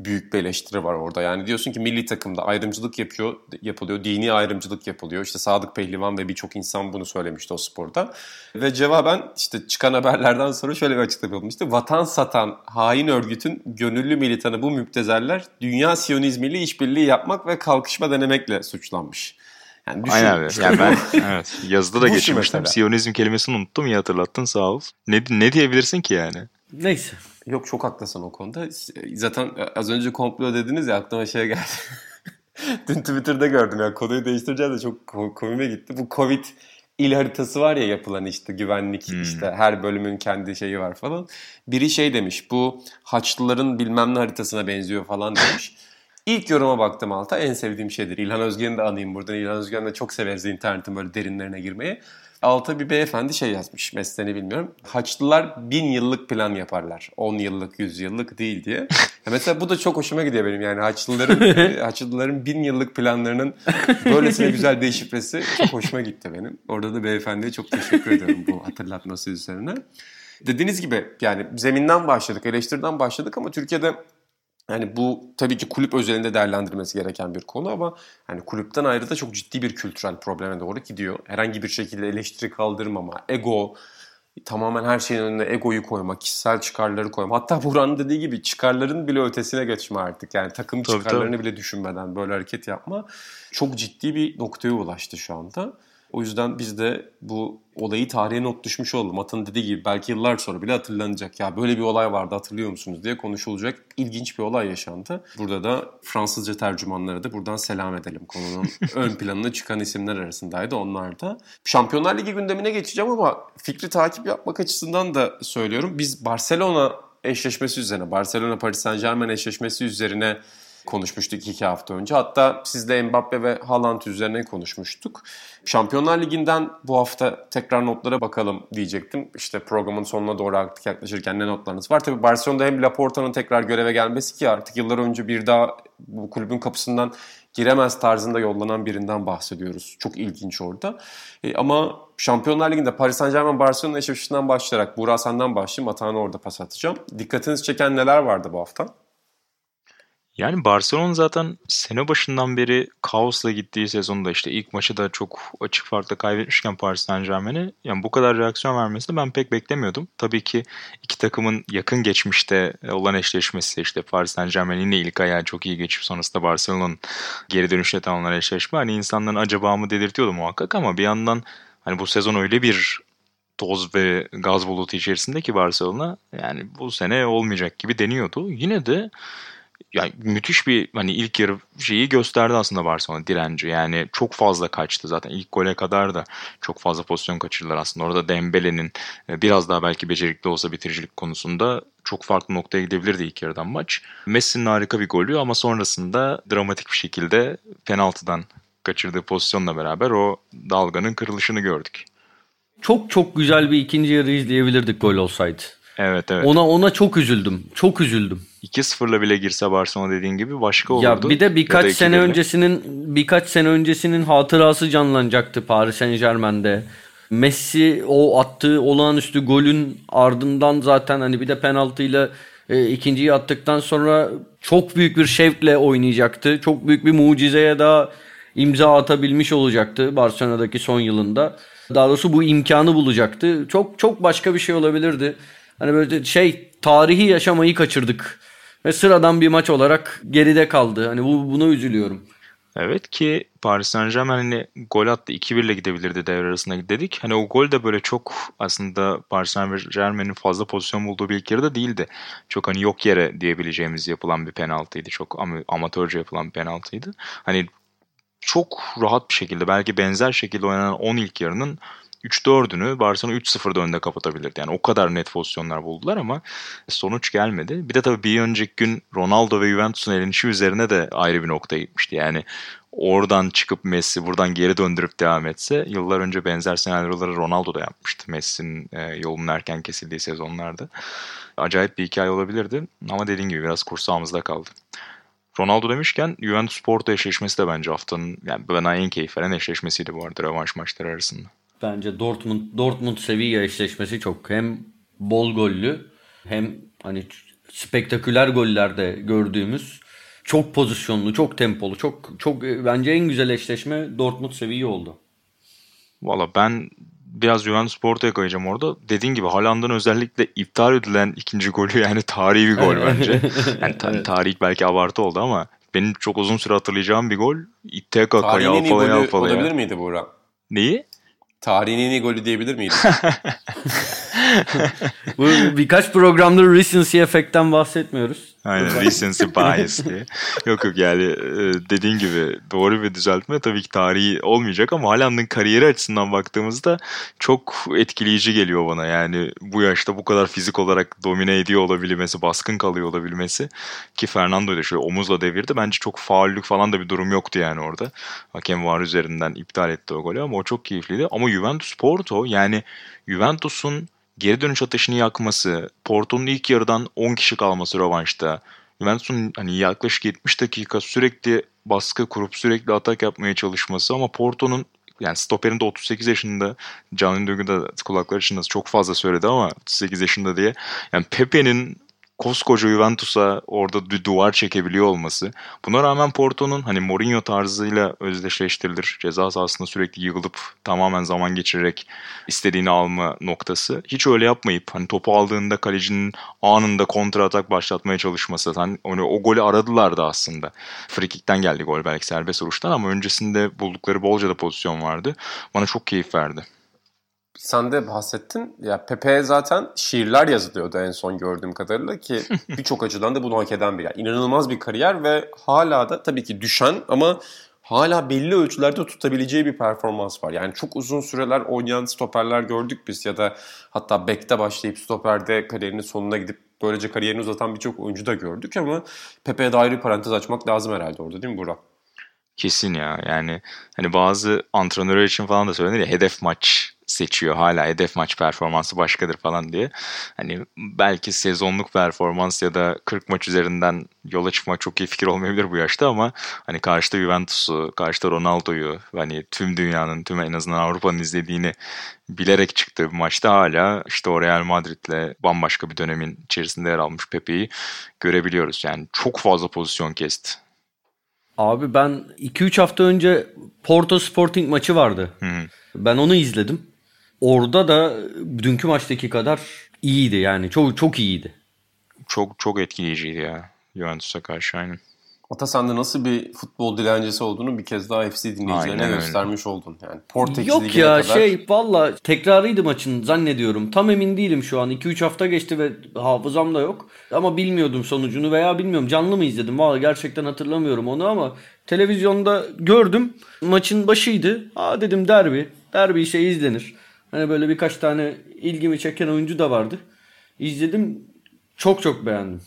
büyük bir eleştiri var orada. Yani diyorsun ki milli takımda ayrımcılık yapıyor, yapılıyor, dini ayrımcılık yapılıyor. İşte Sadık Pehlivan ve birçok insan bunu söylemişti o sporda. Ve cevaben işte çıkan haberlerden sonra şöyle bir açıklama yapılmıştı. Vatan satan hain örgütün gönüllü militanı bu müptezeller dünya siyonizmiyle işbirliği yapmak ve kalkışma denemekle suçlanmış. Yani düşün. Aynen abi. Yani ben evet, yazıda da geçirmiştim. Siyonizm kelimesini unuttum ya hatırlattın sağ ol. Ne, ne diyebilirsin ki yani? Neyse. Yok çok haklısın o konuda. Zaten az önce komplo dediniz ya aklıma şey geldi. Dün Twitter'da gördüm ya konuyu değiştireceğim de çok komime gitti. Bu Covid il haritası var ya yapılan işte güvenlik hmm. işte her bölümün kendi şeyi var falan. Biri şey demiş bu Haçlıların bilmem ne haritasına benziyor falan demiş. İlk yoruma baktım alta en sevdiğim şeydir. İlhan Özgen'i de anayım buradan. İlhan Özgen de çok severiz internetin böyle derinlerine girmeyi alta bir beyefendi şey yazmış mesleğini bilmiyorum. Haçlılar bin yıllık plan yaparlar. On yıllık, yüz yıllık değil diye. Ya mesela bu da çok hoşuma gidiyor benim yani Haçlıların Haçlıların bin yıllık planlarının böylesine güzel deşifresi çok hoşuma gitti benim. Orada da beyefendiye çok teşekkür ediyorum bu hatırlatması üzerine. Dediğiniz gibi yani zeminden başladık, eleştiriden başladık ama Türkiye'de yani bu tabii ki kulüp özelinde değerlendirmesi gereken bir konu ama hani kulüpten ayrı da çok ciddi bir kültürel probleme doğru gidiyor. Herhangi bir şekilde eleştiri kaldırmama, ego, tamamen her şeyin önüne egoyu koyma, kişisel çıkarları koyma. Hatta Buran'ın dediği gibi çıkarların bile ötesine geçme artık. Yani takım tabii, çıkarlarını tabii. bile düşünmeden böyle hareket yapma çok ciddi bir noktaya ulaştı şu anda. O yüzden biz de bu olayı tarihe not düşmüş oldum. Atın dediği gibi belki yıllar sonra bile hatırlanacak. Ya böyle bir olay vardı hatırlıyor musunuz diye konuşulacak ilginç bir olay yaşandı. Burada da Fransızca tercümanlara da buradan selam edelim. Konunun ön planına çıkan isimler arasındaydı onlar da. Şampiyonlar Ligi gündemine geçeceğim ama fikri takip yapmak açısından da söylüyorum. Biz Barcelona eşleşmesi üzerine, Barcelona Paris Saint Germain eşleşmesi üzerine konuşmuştuk iki hafta önce. Hatta sizle Mbappe ve Haaland üzerine konuşmuştuk. Şampiyonlar Ligi'nden bu hafta tekrar notlara bakalım diyecektim. İşte programın sonuna doğru artık yaklaşırken ne notlarınız var? Tabii Barcelona'da hem Laporta'nın tekrar göreve gelmesi ki artık yıllar önce bir daha bu kulübün kapısından giremez tarzında yollanan birinden bahsediyoruz. Çok ilginç orada. E, ama Şampiyonlar Ligi'nde Paris Saint Germain Barcelona eşleşmesinden başlayarak Buğra senden başlayayım. Atağını orada pas atacağım. Dikkatinizi çeken neler vardı bu hafta? Yani Barcelona zaten sene başından beri kaosla gittiği sezonda işte ilk maçı da çok açık farkla kaybetmişken Paris Saint Germain'e yani bu kadar reaksiyon vermesini ben pek beklemiyordum. Tabii ki iki takımın yakın geçmişte olan eşleşmesi işte Paris Saint Germain yine ilk ayağı çok iyi geçip sonrasında Barcelona'nın geri dönüşle tamamlanan eşleşme hani insanların acaba mı dedirtiyordu muhakkak ama bir yandan hani bu sezon öyle bir toz ve gaz bulutu içerisinde ki Barcelona yani bu sene olmayacak gibi deniyordu. Yine de yani müthiş bir hani ilk yarı şeyi gösterdi aslında Barcelona direnci. Yani çok fazla kaçtı zaten. ilk gole kadar da çok fazla pozisyon kaçırdılar aslında. Orada Dembele'nin e, biraz daha belki becerikli olsa bitiricilik konusunda çok farklı noktaya gidebilirdi ilk yarıdan maç. Messi'nin harika bir golü ama sonrasında dramatik bir şekilde penaltıdan kaçırdığı pozisyonla beraber o dalganın kırılışını gördük. Çok çok güzel bir ikinci yarı izleyebilirdik gol olsaydı. Evet evet. Ona ona çok üzüldüm. Çok üzüldüm. 2-0'la bile girse Barcelona dediğin gibi başka olurdu. Ya bir de birkaç sene öncesinin birkaç sene öncesinin hatırası canlanacaktı Paris Saint-Germain'de. Messi o attığı olağanüstü golün ardından zaten hani bir de penaltıyla e, ikinciyi attıktan sonra çok büyük bir şevkle oynayacaktı. Çok büyük bir mucizeye daha imza atabilmiş olacaktı Barcelona'daki son yılında. Daha doğrusu bu imkanı bulacaktı. Çok çok başka bir şey olabilirdi. Hani böyle şey tarihi yaşamayı kaçırdık. Ve sıradan bir maç olarak geride kaldı. Hani bu, buna üzülüyorum. Evet ki Paris Saint Germain hani gol attı 2-1 ile gidebilirdi devre arasında dedik. Hani o gol de böyle çok aslında Paris Saint Germain'in fazla pozisyon bulduğu bir ilk yarıda değildi. Çok hani yok yere diyebileceğimiz yapılan bir penaltıydı. Çok am amatörce yapılan bir penaltıydı. Hani çok rahat bir şekilde belki benzer şekilde oynanan 10 ilk yarının 3-4'ünü Barcelona 3-0'da önde kapatabilirdi. Yani o kadar net pozisyonlar buldular ama sonuç gelmedi. Bir de tabii bir önceki gün Ronaldo ve Juventus'un elenişi üzerine de ayrı bir noktaya gitmişti. Yani oradan çıkıp Messi buradan geri döndürüp devam etse yıllar önce benzer senaryoları Ronaldo da yapmıştı Messi'nin e, yolunun erken kesildiği sezonlarda. Acayip bir hikaye olabilirdi ama dediğim gibi biraz kursağımızda kaldı. Ronaldo demişken Juventus Porto eşleşmesi de bence haftanın yani bana en keyif veren eşleşmesiydi bu arada rövanş maçları arasında. Bence Dortmund Dortmund Sevilla eşleşmesi çok hem bol gollü hem hani spektaküler gollerde gördüğümüz çok pozisyonlu, çok tempolu, çok çok bence en güzel eşleşme Dortmund Sevilla oldu. Valla ben biraz Juventus Porto'ya koyacağım orada. Dediğin gibi Haaland'ın özellikle iptal edilen ikinci golü yani tarihi bir gol bence. Yani ta- evet. tarih belki abartı oldu ama benim çok uzun süre hatırlayacağım bir gol. İtte kaka yalpalaya yalpalaya. olabilir miydi Buğra? Neyi? Tarihin en iyi golü diyebilir miyiz? Bu birkaç programda recency efektten bahsetmiyoruz. Aynen recency bias diye. Yok yok yani e, dediğin gibi doğru bir düzeltme tabii ki tarihi olmayacak ama Haaland'ın kariyeri açısından baktığımızda çok etkileyici geliyor bana. Yani bu yaşta bu kadar fizik olarak domine ediyor olabilmesi, baskın kalıyor olabilmesi ki Fernando da şöyle omuzla devirdi. Bence çok faullük falan da bir durum yoktu yani orada. Hakem var üzerinden iptal etti o golü ama o çok keyifliydi. Ama Juventus Porto yani Juventus'un geri dönüş ateşini yakması, Porto'nun ilk yarıdan 10 kişi kalması rövanşta, Juventus'un hani yaklaşık 70 dakika sürekli baskı kurup sürekli atak yapmaya çalışması ama Porto'nun yani stoperin de 38 yaşında Can Ünlügü de kulakları içinde çok fazla söyledi ama 38 yaşında diye. Yani Pepe'nin koskoca Juventus'a orada bir duvar çekebiliyor olması. Buna rağmen Porto'nun hani Mourinho tarzıyla özdeşleştirilir. Ceza sahasında sürekli yığılıp tamamen zaman geçirerek istediğini alma noktası. Hiç öyle yapmayıp hani topu aldığında kalecinin anında kontra atak başlatmaya çalışması. Hani o golü aradılar da aslında. Frikik'ten geldi gol belki serbest vuruştan ama öncesinde buldukları bolca da pozisyon vardı. Bana çok keyif verdi sen de bahsettin. Ya Pepe zaten şiirler yazılıyordu en son gördüğüm kadarıyla ki birçok açıdan da bunu hak eden bir yer. İnanılmaz bir kariyer ve hala da tabii ki düşen ama hala belli ölçülerde tutabileceği bir performans var. Yani çok uzun süreler oynayan stoperler gördük biz ya da hatta bekte başlayıp stoperde kariyerinin sonuna gidip böylece kariyerini uzatan birçok oyuncu da gördük ama Pepe'ye dair bir parantez açmak lazım herhalde orada değil mi Burak? Kesin ya yani hani bazı antrenörler için falan da söylenir ya hedef maç seçiyor hala hedef maç performansı başkadır falan diye. Hani belki sezonluk performans ya da 40 maç üzerinden yola çıkmak çok iyi fikir olmayabilir bu yaşta ama hani karşıda Juventus'u, karşıda Ronaldo'yu hani tüm dünyanın, tüm en azından Avrupa'nın izlediğini bilerek çıktığı bir maçta hala işte o Real Madrid'le bambaşka bir dönemin içerisinde yer almış Pepe'yi görebiliyoruz. Yani çok fazla pozisyon kesti. Abi ben 2-3 hafta önce Porto Sporting maçı vardı. Hı. Ben onu izledim. Orada da dünkü maçtaki kadar iyiydi yani. Çok çok iyiydi. Çok çok etkileyiciydi ya Juventus'a karşı aynen. Ata sen de nasıl bir futbol dilencesi olduğunu bir kez daha FC dinleyicilerine Aynen göstermiş öyle. oldun. Yani Portekiz Yok ya kadar... şey valla tekrarıydı maçın zannediyorum. Tam emin değilim şu an. 2-3 hafta geçti ve hafızam da yok. Ama bilmiyordum sonucunu veya bilmiyorum canlı mı izledim. Valla gerçekten hatırlamıyorum onu ama televizyonda gördüm. Maçın başıydı. Aa dedim derbi. Derbi şey izlenir. Hani böyle birkaç tane ilgimi çeken oyuncu da vardı. İzledim. Çok çok beğendim.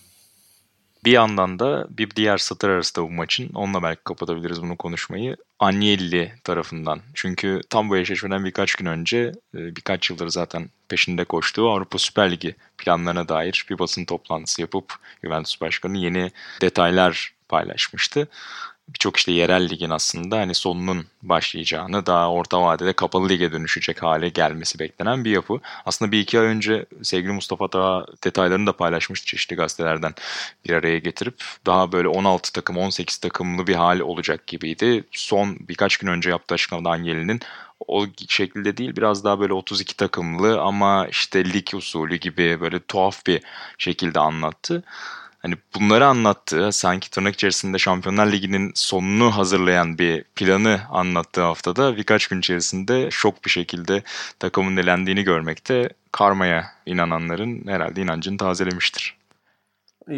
Bir yandan da bir diğer satır arasında bu maçın, onunla belki kapatabiliriz bunu konuşmayı. Agnelli tarafından. Çünkü tam bu eşleşmeden birkaç gün önce, e, birkaç yıldır zaten peşinde koştuğu Avrupa Süper Ligi planlarına dair bir basın toplantısı yapıp Juventus Başkanı yeni detaylar paylaşmıştı birçok işte yerel ligin aslında hani sonunun başlayacağını daha orta vadede kapalı lige dönüşecek hale gelmesi beklenen bir yapı. Aslında bir iki ay önce sevgili Mustafa daha detaylarını da paylaşmıştı çeşitli gazetelerden bir araya getirip daha böyle 16 takım 18 takımlı bir hal olacak gibiydi. Son birkaç gün önce yaptığı açıklamada Angeli'nin o şekilde değil biraz daha böyle 32 takımlı ama işte lig usulü gibi böyle tuhaf bir şekilde anlattı. Hani bunları anlattığı, sanki tırnak içerisinde Şampiyonlar Ligi'nin sonunu hazırlayan bir planı anlattığı haftada birkaç gün içerisinde şok bir şekilde takımın elendiğini görmekte karmaya inananların herhalde inancını tazelemiştir.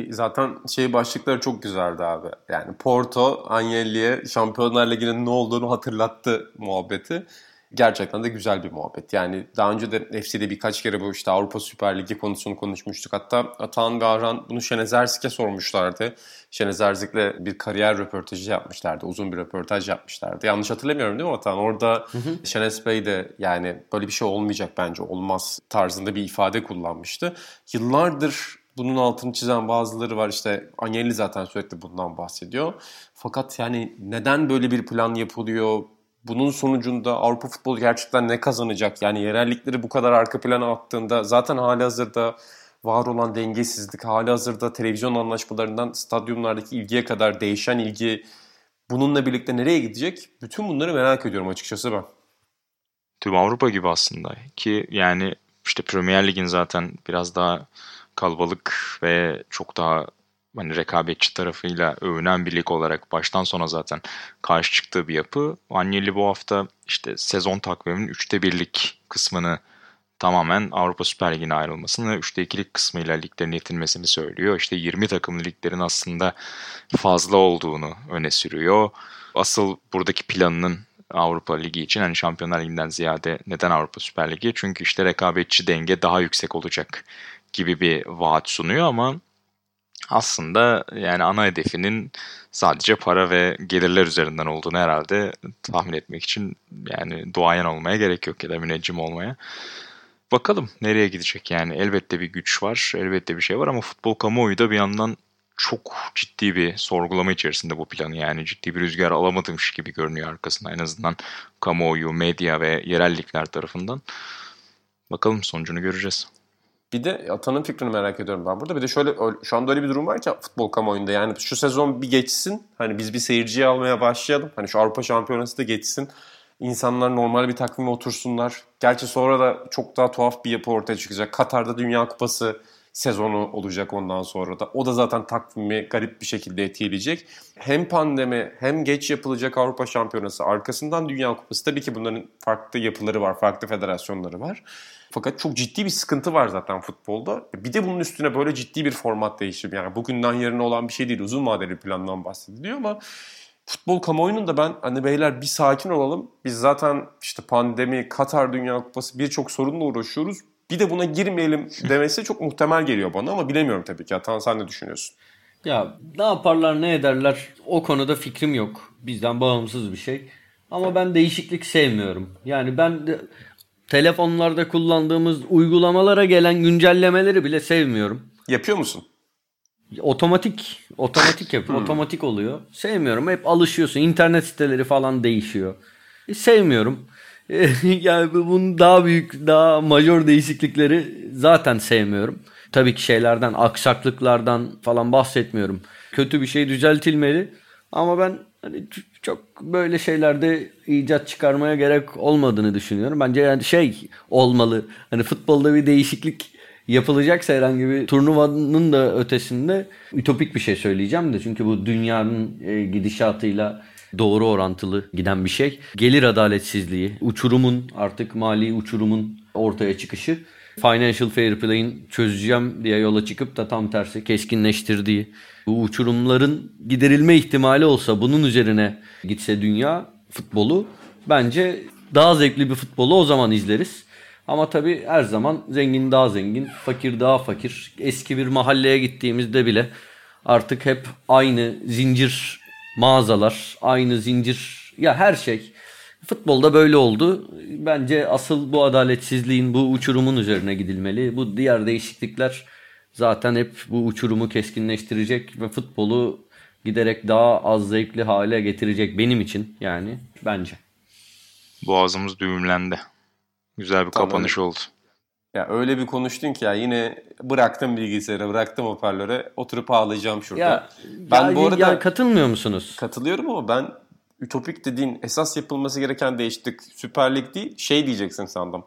Zaten şey başlıkları çok güzeldi abi. Yani Porto, Agnelli'ye Şampiyonlar Ligi'nin ne olduğunu hatırlattı muhabbeti gerçekten de güzel bir muhabbet. Yani daha önce de FC'de birkaç kere bu işte Avrupa Süper Ligi konusunu konuşmuştuk. Hatta Atan ve Arhan bunu Şenez Erzik'e sormuşlardı. Şenez Erzik'le bir kariyer röportajı yapmışlardı. Uzun bir röportaj yapmışlardı. Yanlış hatırlamıyorum değil mi Atan? Orada hı hı. Şenes Bey de yani böyle bir şey olmayacak bence olmaz tarzında bir ifade kullanmıştı. Yıllardır bunun altını çizen bazıları var. İşte Agnelli zaten sürekli bundan bahsediyor. Fakat yani neden böyle bir plan yapılıyor? Bunun sonucunda Avrupa futbolu gerçekten ne kazanacak? Yani yerellikleri bu kadar arka plana attığında zaten hali hazırda var olan dengesizlik, hali hazırda televizyon anlaşmalarından stadyumlardaki ilgiye kadar değişen ilgi bununla birlikte nereye gidecek? Bütün bunları merak ediyorum açıkçası ben. Tüm Avrupa gibi aslında ki yani işte Premier Lig'in zaten biraz daha kalabalık ve çok daha hani rekabetçi tarafıyla övünen bir lig olarak baştan sona zaten karşı çıktığı bir yapı. Agnelli bu hafta işte sezon takviminin üçte birlik kısmını tamamen Avrupa Süper Ligi'ne ayrılmasını ve 3'te 2'lik kısmıyla liglerin yetinmesini söylüyor. İşte 20 takımlı liglerin aslında fazla olduğunu öne sürüyor. Asıl buradaki planının Avrupa Ligi için hani Şampiyonlar Ligi'nden ziyade neden Avrupa Süper Ligi? Çünkü işte rekabetçi denge daha yüksek olacak gibi bir vaat sunuyor ama aslında yani ana hedefinin sadece para ve gelirler üzerinden olduğunu herhalde tahmin etmek için yani duayen olmaya gerek yok ya da müneccim olmaya. Bakalım nereye gidecek yani elbette bir güç var, elbette bir şey var ama futbol kamuoyu da bir yandan çok ciddi bir sorgulama içerisinde bu planı. Yani ciddi bir rüzgar alamadımış gibi görünüyor arkasında en azından kamuoyu, medya ve yerellikler tarafından. Bakalım sonucunu göreceğiz. Bir de Atan'ın fikrini merak ediyorum ben burada. Bir de şöyle şu anda öyle bir durum var ki futbol kamuoyunda yani şu sezon bir geçsin. Hani biz bir seyirciyi almaya başlayalım. Hani şu Avrupa Şampiyonası da geçsin. İnsanlar normal bir takvime otursunlar. Gerçi sonra da çok daha tuhaf bir yapı ortaya çıkacak. Katar'da Dünya Kupası sezonu olacak ondan sonra da. O da zaten takvimi garip bir şekilde etkileyecek. Hem pandemi hem geç yapılacak Avrupa Şampiyonası arkasından Dünya Kupası. Tabii ki bunların farklı yapıları var, farklı federasyonları var. Fakat çok ciddi bir sıkıntı var zaten futbolda. Bir de bunun üstüne böyle ciddi bir format değişimi. Yani bugünden yarına olan bir şey değil. Uzun vadeli plandan bahsediliyor ama futbol kamuoyunun da ben hani beyler bir sakin olalım. Biz zaten işte pandemi, Katar Dünya Kupası birçok sorunla uğraşıyoruz. Bir de buna girmeyelim demesi çok muhtemel geliyor bana ama bilemiyorum tabii ki. Atan sen ne düşünüyorsun? Ya ne yaparlar ne ederler o konuda fikrim yok. Bizden bağımsız bir şey. Ama ben değişiklik sevmiyorum. Yani ben de, telefonlarda kullandığımız uygulamalara gelen güncellemeleri bile sevmiyorum. Yapıyor musun? Otomatik, otomatik yapıyor. Hmm. Otomatik oluyor. Sevmiyorum. Hep alışıyorsun. İnternet siteleri falan değişiyor. E, sevmiyorum. yani bunun daha büyük, daha majör değişiklikleri zaten sevmiyorum. Tabii ki şeylerden, aksaklıklardan falan bahsetmiyorum. Kötü bir şey düzeltilmeli. Ama ben hani çok böyle şeylerde icat çıkarmaya gerek olmadığını düşünüyorum. Bence yani şey olmalı. Hani futbolda bir değişiklik yapılacaksa herhangi bir turnuvanın da ötesinde ütopik bir şey söyleyeceğim de. Çünkü bu dünyanın e, gidişatıyla doğru orantılı giden bir şey. Gelir adaletsizliği, uçurumun artık mali uçurumun ortaya çıkışı. Financial Fair Play'in çözeceğim diye yola çıkıp da tam tersi keskinleştirdiği bu uçurumların giderilme ihtimali olsa bunun üzerine gitse dünya futbolu bence daha zevkli bir futbolu o zaman izleriz. Ama tabii her zaman zengin daha zengin, fakir daha fakir. Eski bir mahalleye gittiğimizde bile artık hep aynı zincir mağazalar, aynı zincir ya her şey. Futbolda böyle oldu. Bence asıl bu adaletsizliğin, bu uçurumun üzerine gidilmeli. Bu diğer değişiklikler zaten hep bu uçurumu keskinleştirecek ve futbolu giderek daha az zevkli hale getirecek benim için yani bence. Boğazımız düğümlendi. Güzel bir tamam. kapanış oldu. Ya öyle bir konuştun ki ya yine bıraktım bilgisayarı, bıraktım hoparlöre, oturup ağlayacağım şurada. Ya, ben ya, bu arada ya katılmıyor musunuz? Katılıyorum ama ben ütopik dediğin esas yapılması gereken değişiklik Süper Lig değil, şey diyeceksin sandım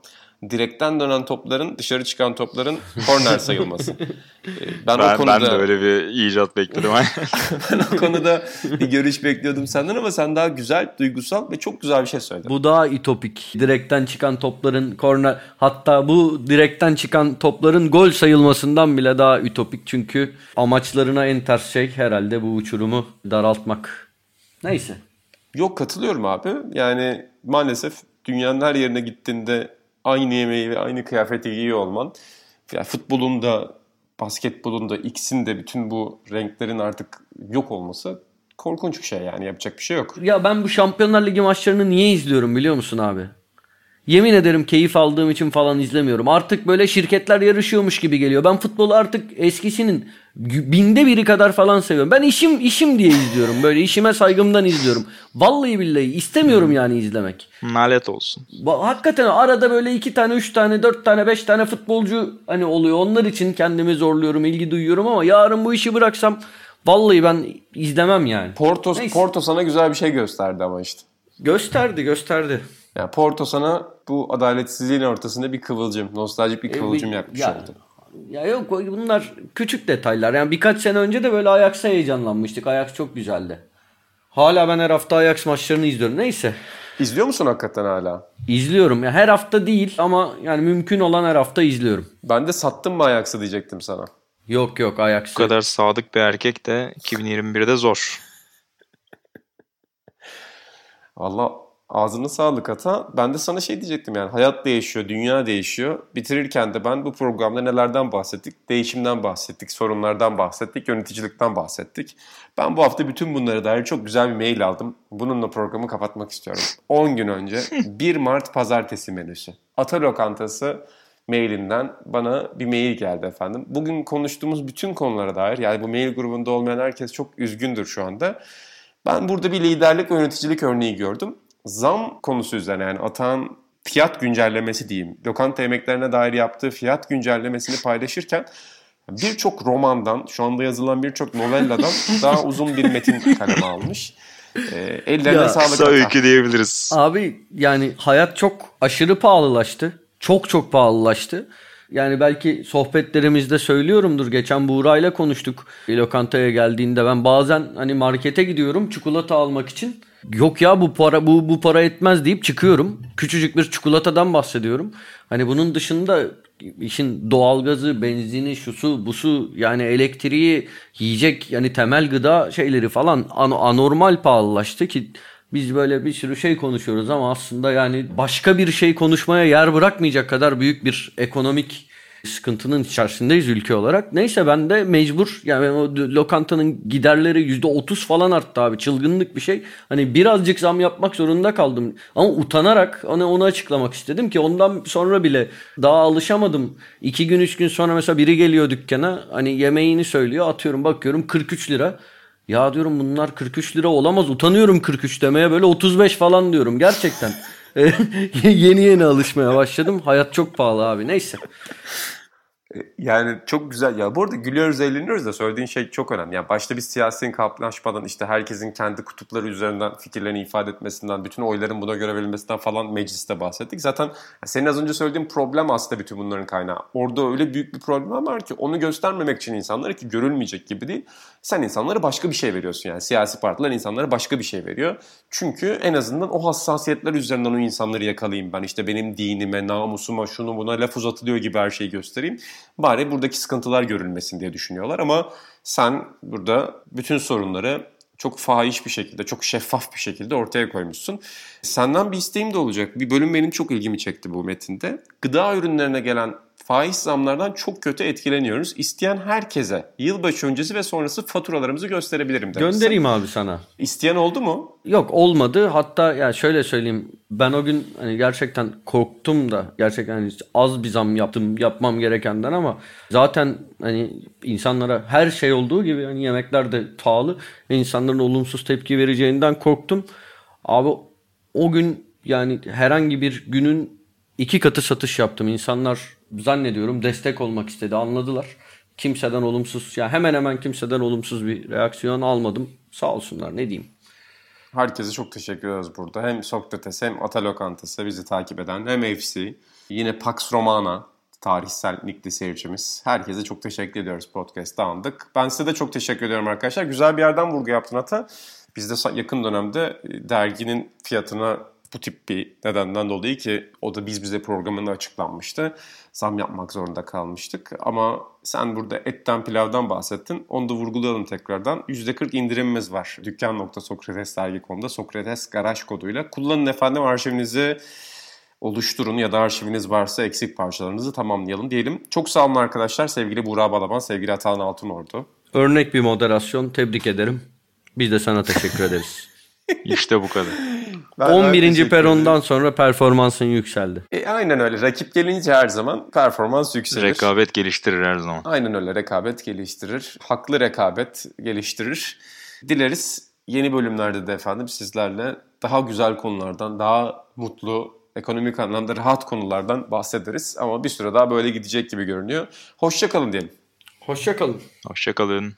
direkten dönen topların dışarı çıkan topların korner sayılması. Ee, ben, ben, o konuda, ben de öyle bir icat bekledim. ben o konuda bir görüş bekliyordum senden ama sen daha güzel, duygusal ve çok güzel bir şey söyledin. Bu daha itopik. Direkten çıkan topların korner hatta bu direkten çıkan topların gol sayılmasından bile daha ütopik. Çünkü amaçlarına en ters şey herhalde bu uçurumu daraltmak. Neyse. Yok katılıyorum abi. Yani maalesef dünyanın her yerine gittiğinde aynı yemeği ve aynı kıyafeti giyiyor olman. Yani futbolun da basketbolun da ikisinin de bütün bu renklerin artık yok olması korkunç bir şey yani yapacak bir şey yok. Ya ben bu Şampiyonlar Ligi maçlarını niye izliyorum biliyor musun abi? Yemin ederim keyif aldığım için falan izlemiyorum. Artık böyle şirketler yarışıyormuş gibi geliyor. Ben futbolu artık eskisinin binde biri kadar falan seviyorum. Ben işim işim diye izliyorum. Böyle işime saygımdan izliyorum. Vallahi billahi istemiyorum hmm. yani izlemek. Nalet olsun. Hakikaten arada böyle iki tane, üç tane, dört tane, beş tane futbolcu hani oluyor. Onlar için kendimi zorluyorum, ilgi duyuyorum ama yarın bu işi bıraksam vallahi ben izlemem yani. Porto, Porto sana güzel bir şey gösterdi ama işte. Gösterdi, gösterdi. Yani Porto sana bu adaletsizliğin ortasında bir kıvılcım, nostaljik bir e, kıvılcım e, yakmış ya, oldu. Ya yok bunlar küçük detaylar. Yani birkaç sene önce de böyle Ajax'a heyecanlanmıştık. Ajax çok güzeldi. Hala ben her hafta Ajax maçlarını izliyorum. Neyse. İzliyor musun hakikaten hala? İzliyorum. Ya her hafta değil ama yani mümkün olan her hafta izliyorum. Ben de sattım mı Ajax'ı diyecektim sana. Yok yok Ajax'ı. Bu kadar sadık bir erkek de 2021'de zor. Allah Ağzına sağlık ata. Ben de sana şey diyecektim yani hayat değişiyor, dünya değişiyor. Bitirirken de ben bu programda nelerden bahsettik? Değişimden bahsettik, sorunlardan bahsettik, yöneticilikten bahsettik. Ben bu hafta bütün bunlara dair çok güzel bir mail aldım. Bununla programı kapatmak istiyorum. 10 gün önce 1 Mart pazartesi menüsü. Ata lokantası mailinden bana bir mail geldi efendim. Bugün konuştuğumuz bütün konulara dair yani bu mail grubunda olmayan herkes çok üzgündür şu anda. Ben burada bir liderlik ve yöneticilik örneği gördüm. Zam konusu üzerine yani Atağan fiyat güncellemesi diyeyim. Lokanta yemeklerine dair yaptığı fiyat güncellemesini paylaşırken birçok romandan, şu anda yazılan birçok novelladan daha uzun bir metin kaleme almış. E, ellerine Ya, sağlık. Kısa öykü diyebiliriz. Abi yani hayat çok aşırı pahalılaştı. Çok çok pahalılaştı. Yani belki sohbetlerimizde söylüyorumdur. Geçen Buğra'yla konuştuk. Lokantaya geldiğinde ben bazen hani markete gidiyorum çikolata almak için. Yok ya bu para bu bu para etmez deyip çıkıyorum. Küçücük bir çikolatadan bahsediyorum. Hani bunun dışında işin doğalgazı, benzini, şusu, busu yani elektriği, yiyecek yani temel gıda şeyleri falan an- anormal pahalılaştı ki biz böyle bir sürü şey konuşuyoruz ama aslında yani başka bir şey konuşmaya yer bırakmayacak kadar büyük bir ekonomik sıkıntının içerisindeyiz ülke olarak. Neyse ben de mecbur yani o lokantanın giderleri %30 falan arttı abi. Çılgınlık bir şey. Hani birazcık zam yapmak zorunda kaldım. Ama utanarak hani onu açıklamak istedim ki ondan sonra bile daha alışamadım. İki gün üç gün sonra mesela biri geliyor dükkana hani yemeğini söylüyor atıyorum bakıyorum 43 lira. Ya diyorum bunlar 43 lira olamaz utanıyorum 43 demeye böyle 35 falan diyorum gerçekten. yeni yeni alışmaya başladım. Hayat çok pahalı abi neyse. Yani çok güzel. Ya bu arada gülüyoruz, eğleniyoruz da söylediğin şey çok önemli. Yani başta bir siyasi kaplaşmadan işte herkesin kendi kutupları üzerinden fikirlerini ifade etmesinden, bütün oyların buna göre verilmesinden falan mecliste bahsettik. Zaten senin az önce söylediğin problem aslında bütün bunların kaynağı. Orada öyle büyük bir problem var ki onu göstermemek için insanlara ki görülmeyecek gibi değil. Sen insanlara başka bir şey veriyorsun yani. Siyasi partiler insanlara başka bir şey veriyor. Çünkü en azından o hassasiyetler üzerinden o insanları yakalayayım ben. İşte benim dinime, namusuma, şunu buna laf uzatılıyor gibi her şeyi göstereyim. Bari buradaki sıkıntılar görülmesin diye düşünüyorlar ama sen burada bütün sorunları çok fahiş bir şekilde, çok şeffaf bir şekilde ortaya koymuşsun. Senden bir isteğim de olacak. Bir bölüm benim çok ilgimi çekti bu metinde. Gıda ürünlerine gelen faiz zamlardan çok kötü etkileniyoruz. İsteyen herkese yılbaşı öncesi ve sonrası faturalarımızı gösterebilirim demişsin. Göndereyim abi sana. İsteyen oldu mu? Yok olmadı. Hatta ya şöyle söyleyeyim. Ben o gün hani gerçekten korktum da gerçekten hani az bir zam yaptım yapmam gerekenden ama zaten hani insanlara her şey olduğu gibi hani yemekler de pahalı insanların olumsuz tepki vereceğinden korktum. Abi o gün yani herhangi bir günün iki katı satış yaptım. İnsanlar zannediyorum destek olmak istedi. Anladılar. Kimseden olumsuz ya hemen hemen kimseden olumsuz bir reaksiyon almadım. Sağ olsunlar ne diyeyim. Herkese çok teşekkür ederiz burada. Hem Sokrates hem Ata Lokantası bizi takip eden hem FC, yine Pax Romana tarihsel nikli seyircimiz. Herkese çok teşekkür ediyoruz podcast'ta andık. Ben size de çok teşekkür ediyorum arkadaşlar. Güzel bir yerden vurgu yaptın Ata. Biz de yakın dönemde derginin fiyatına bu tip bir nedenden dolayı ki o da biz bize programında açıklanmıştı. Zam yapmak zorunda kalmıştık. Ama sen burada etten pilavdan bahsettin. Onu da vurgulayalım tekrardan. %40 indirimimiz var. Dükkan.sokrates.dergi.com'da Sokrates garaj koduyla. Kullanın efendim arşivinizi oluşturun ya da arşiviniz varsa eksik parçalarınızı tamamlayalım diyelim. Çok sağ olun arkadaşlar. Sevgili Buğra Balaban, sevgili Atahan Altınordu. Örnek bir moderasyon. Tebrik ederim. Biz de sana teşekkür ederiz. İşte bu kadar. Ben- ben 11. teşekkür perondan sonra performansın yükseldi. E, aynen öyle. Rakip gelince her zaman performans yükselir. Rekabet geliştirir her zaman. Aynen öyle rekabet geliştirir. Haklı rekabet geliştirir. Dileriz yeni bölümlerde de efendim sizlerle daha güzel konulardan, daha mutlu, ekonomik anlamda rahat konulardan bahsederiz. Ama bir süre daha böyle gidecek gibi görünüyor. Hoşçakalın diyelim. Hoşçakalın. Hoşçakalın.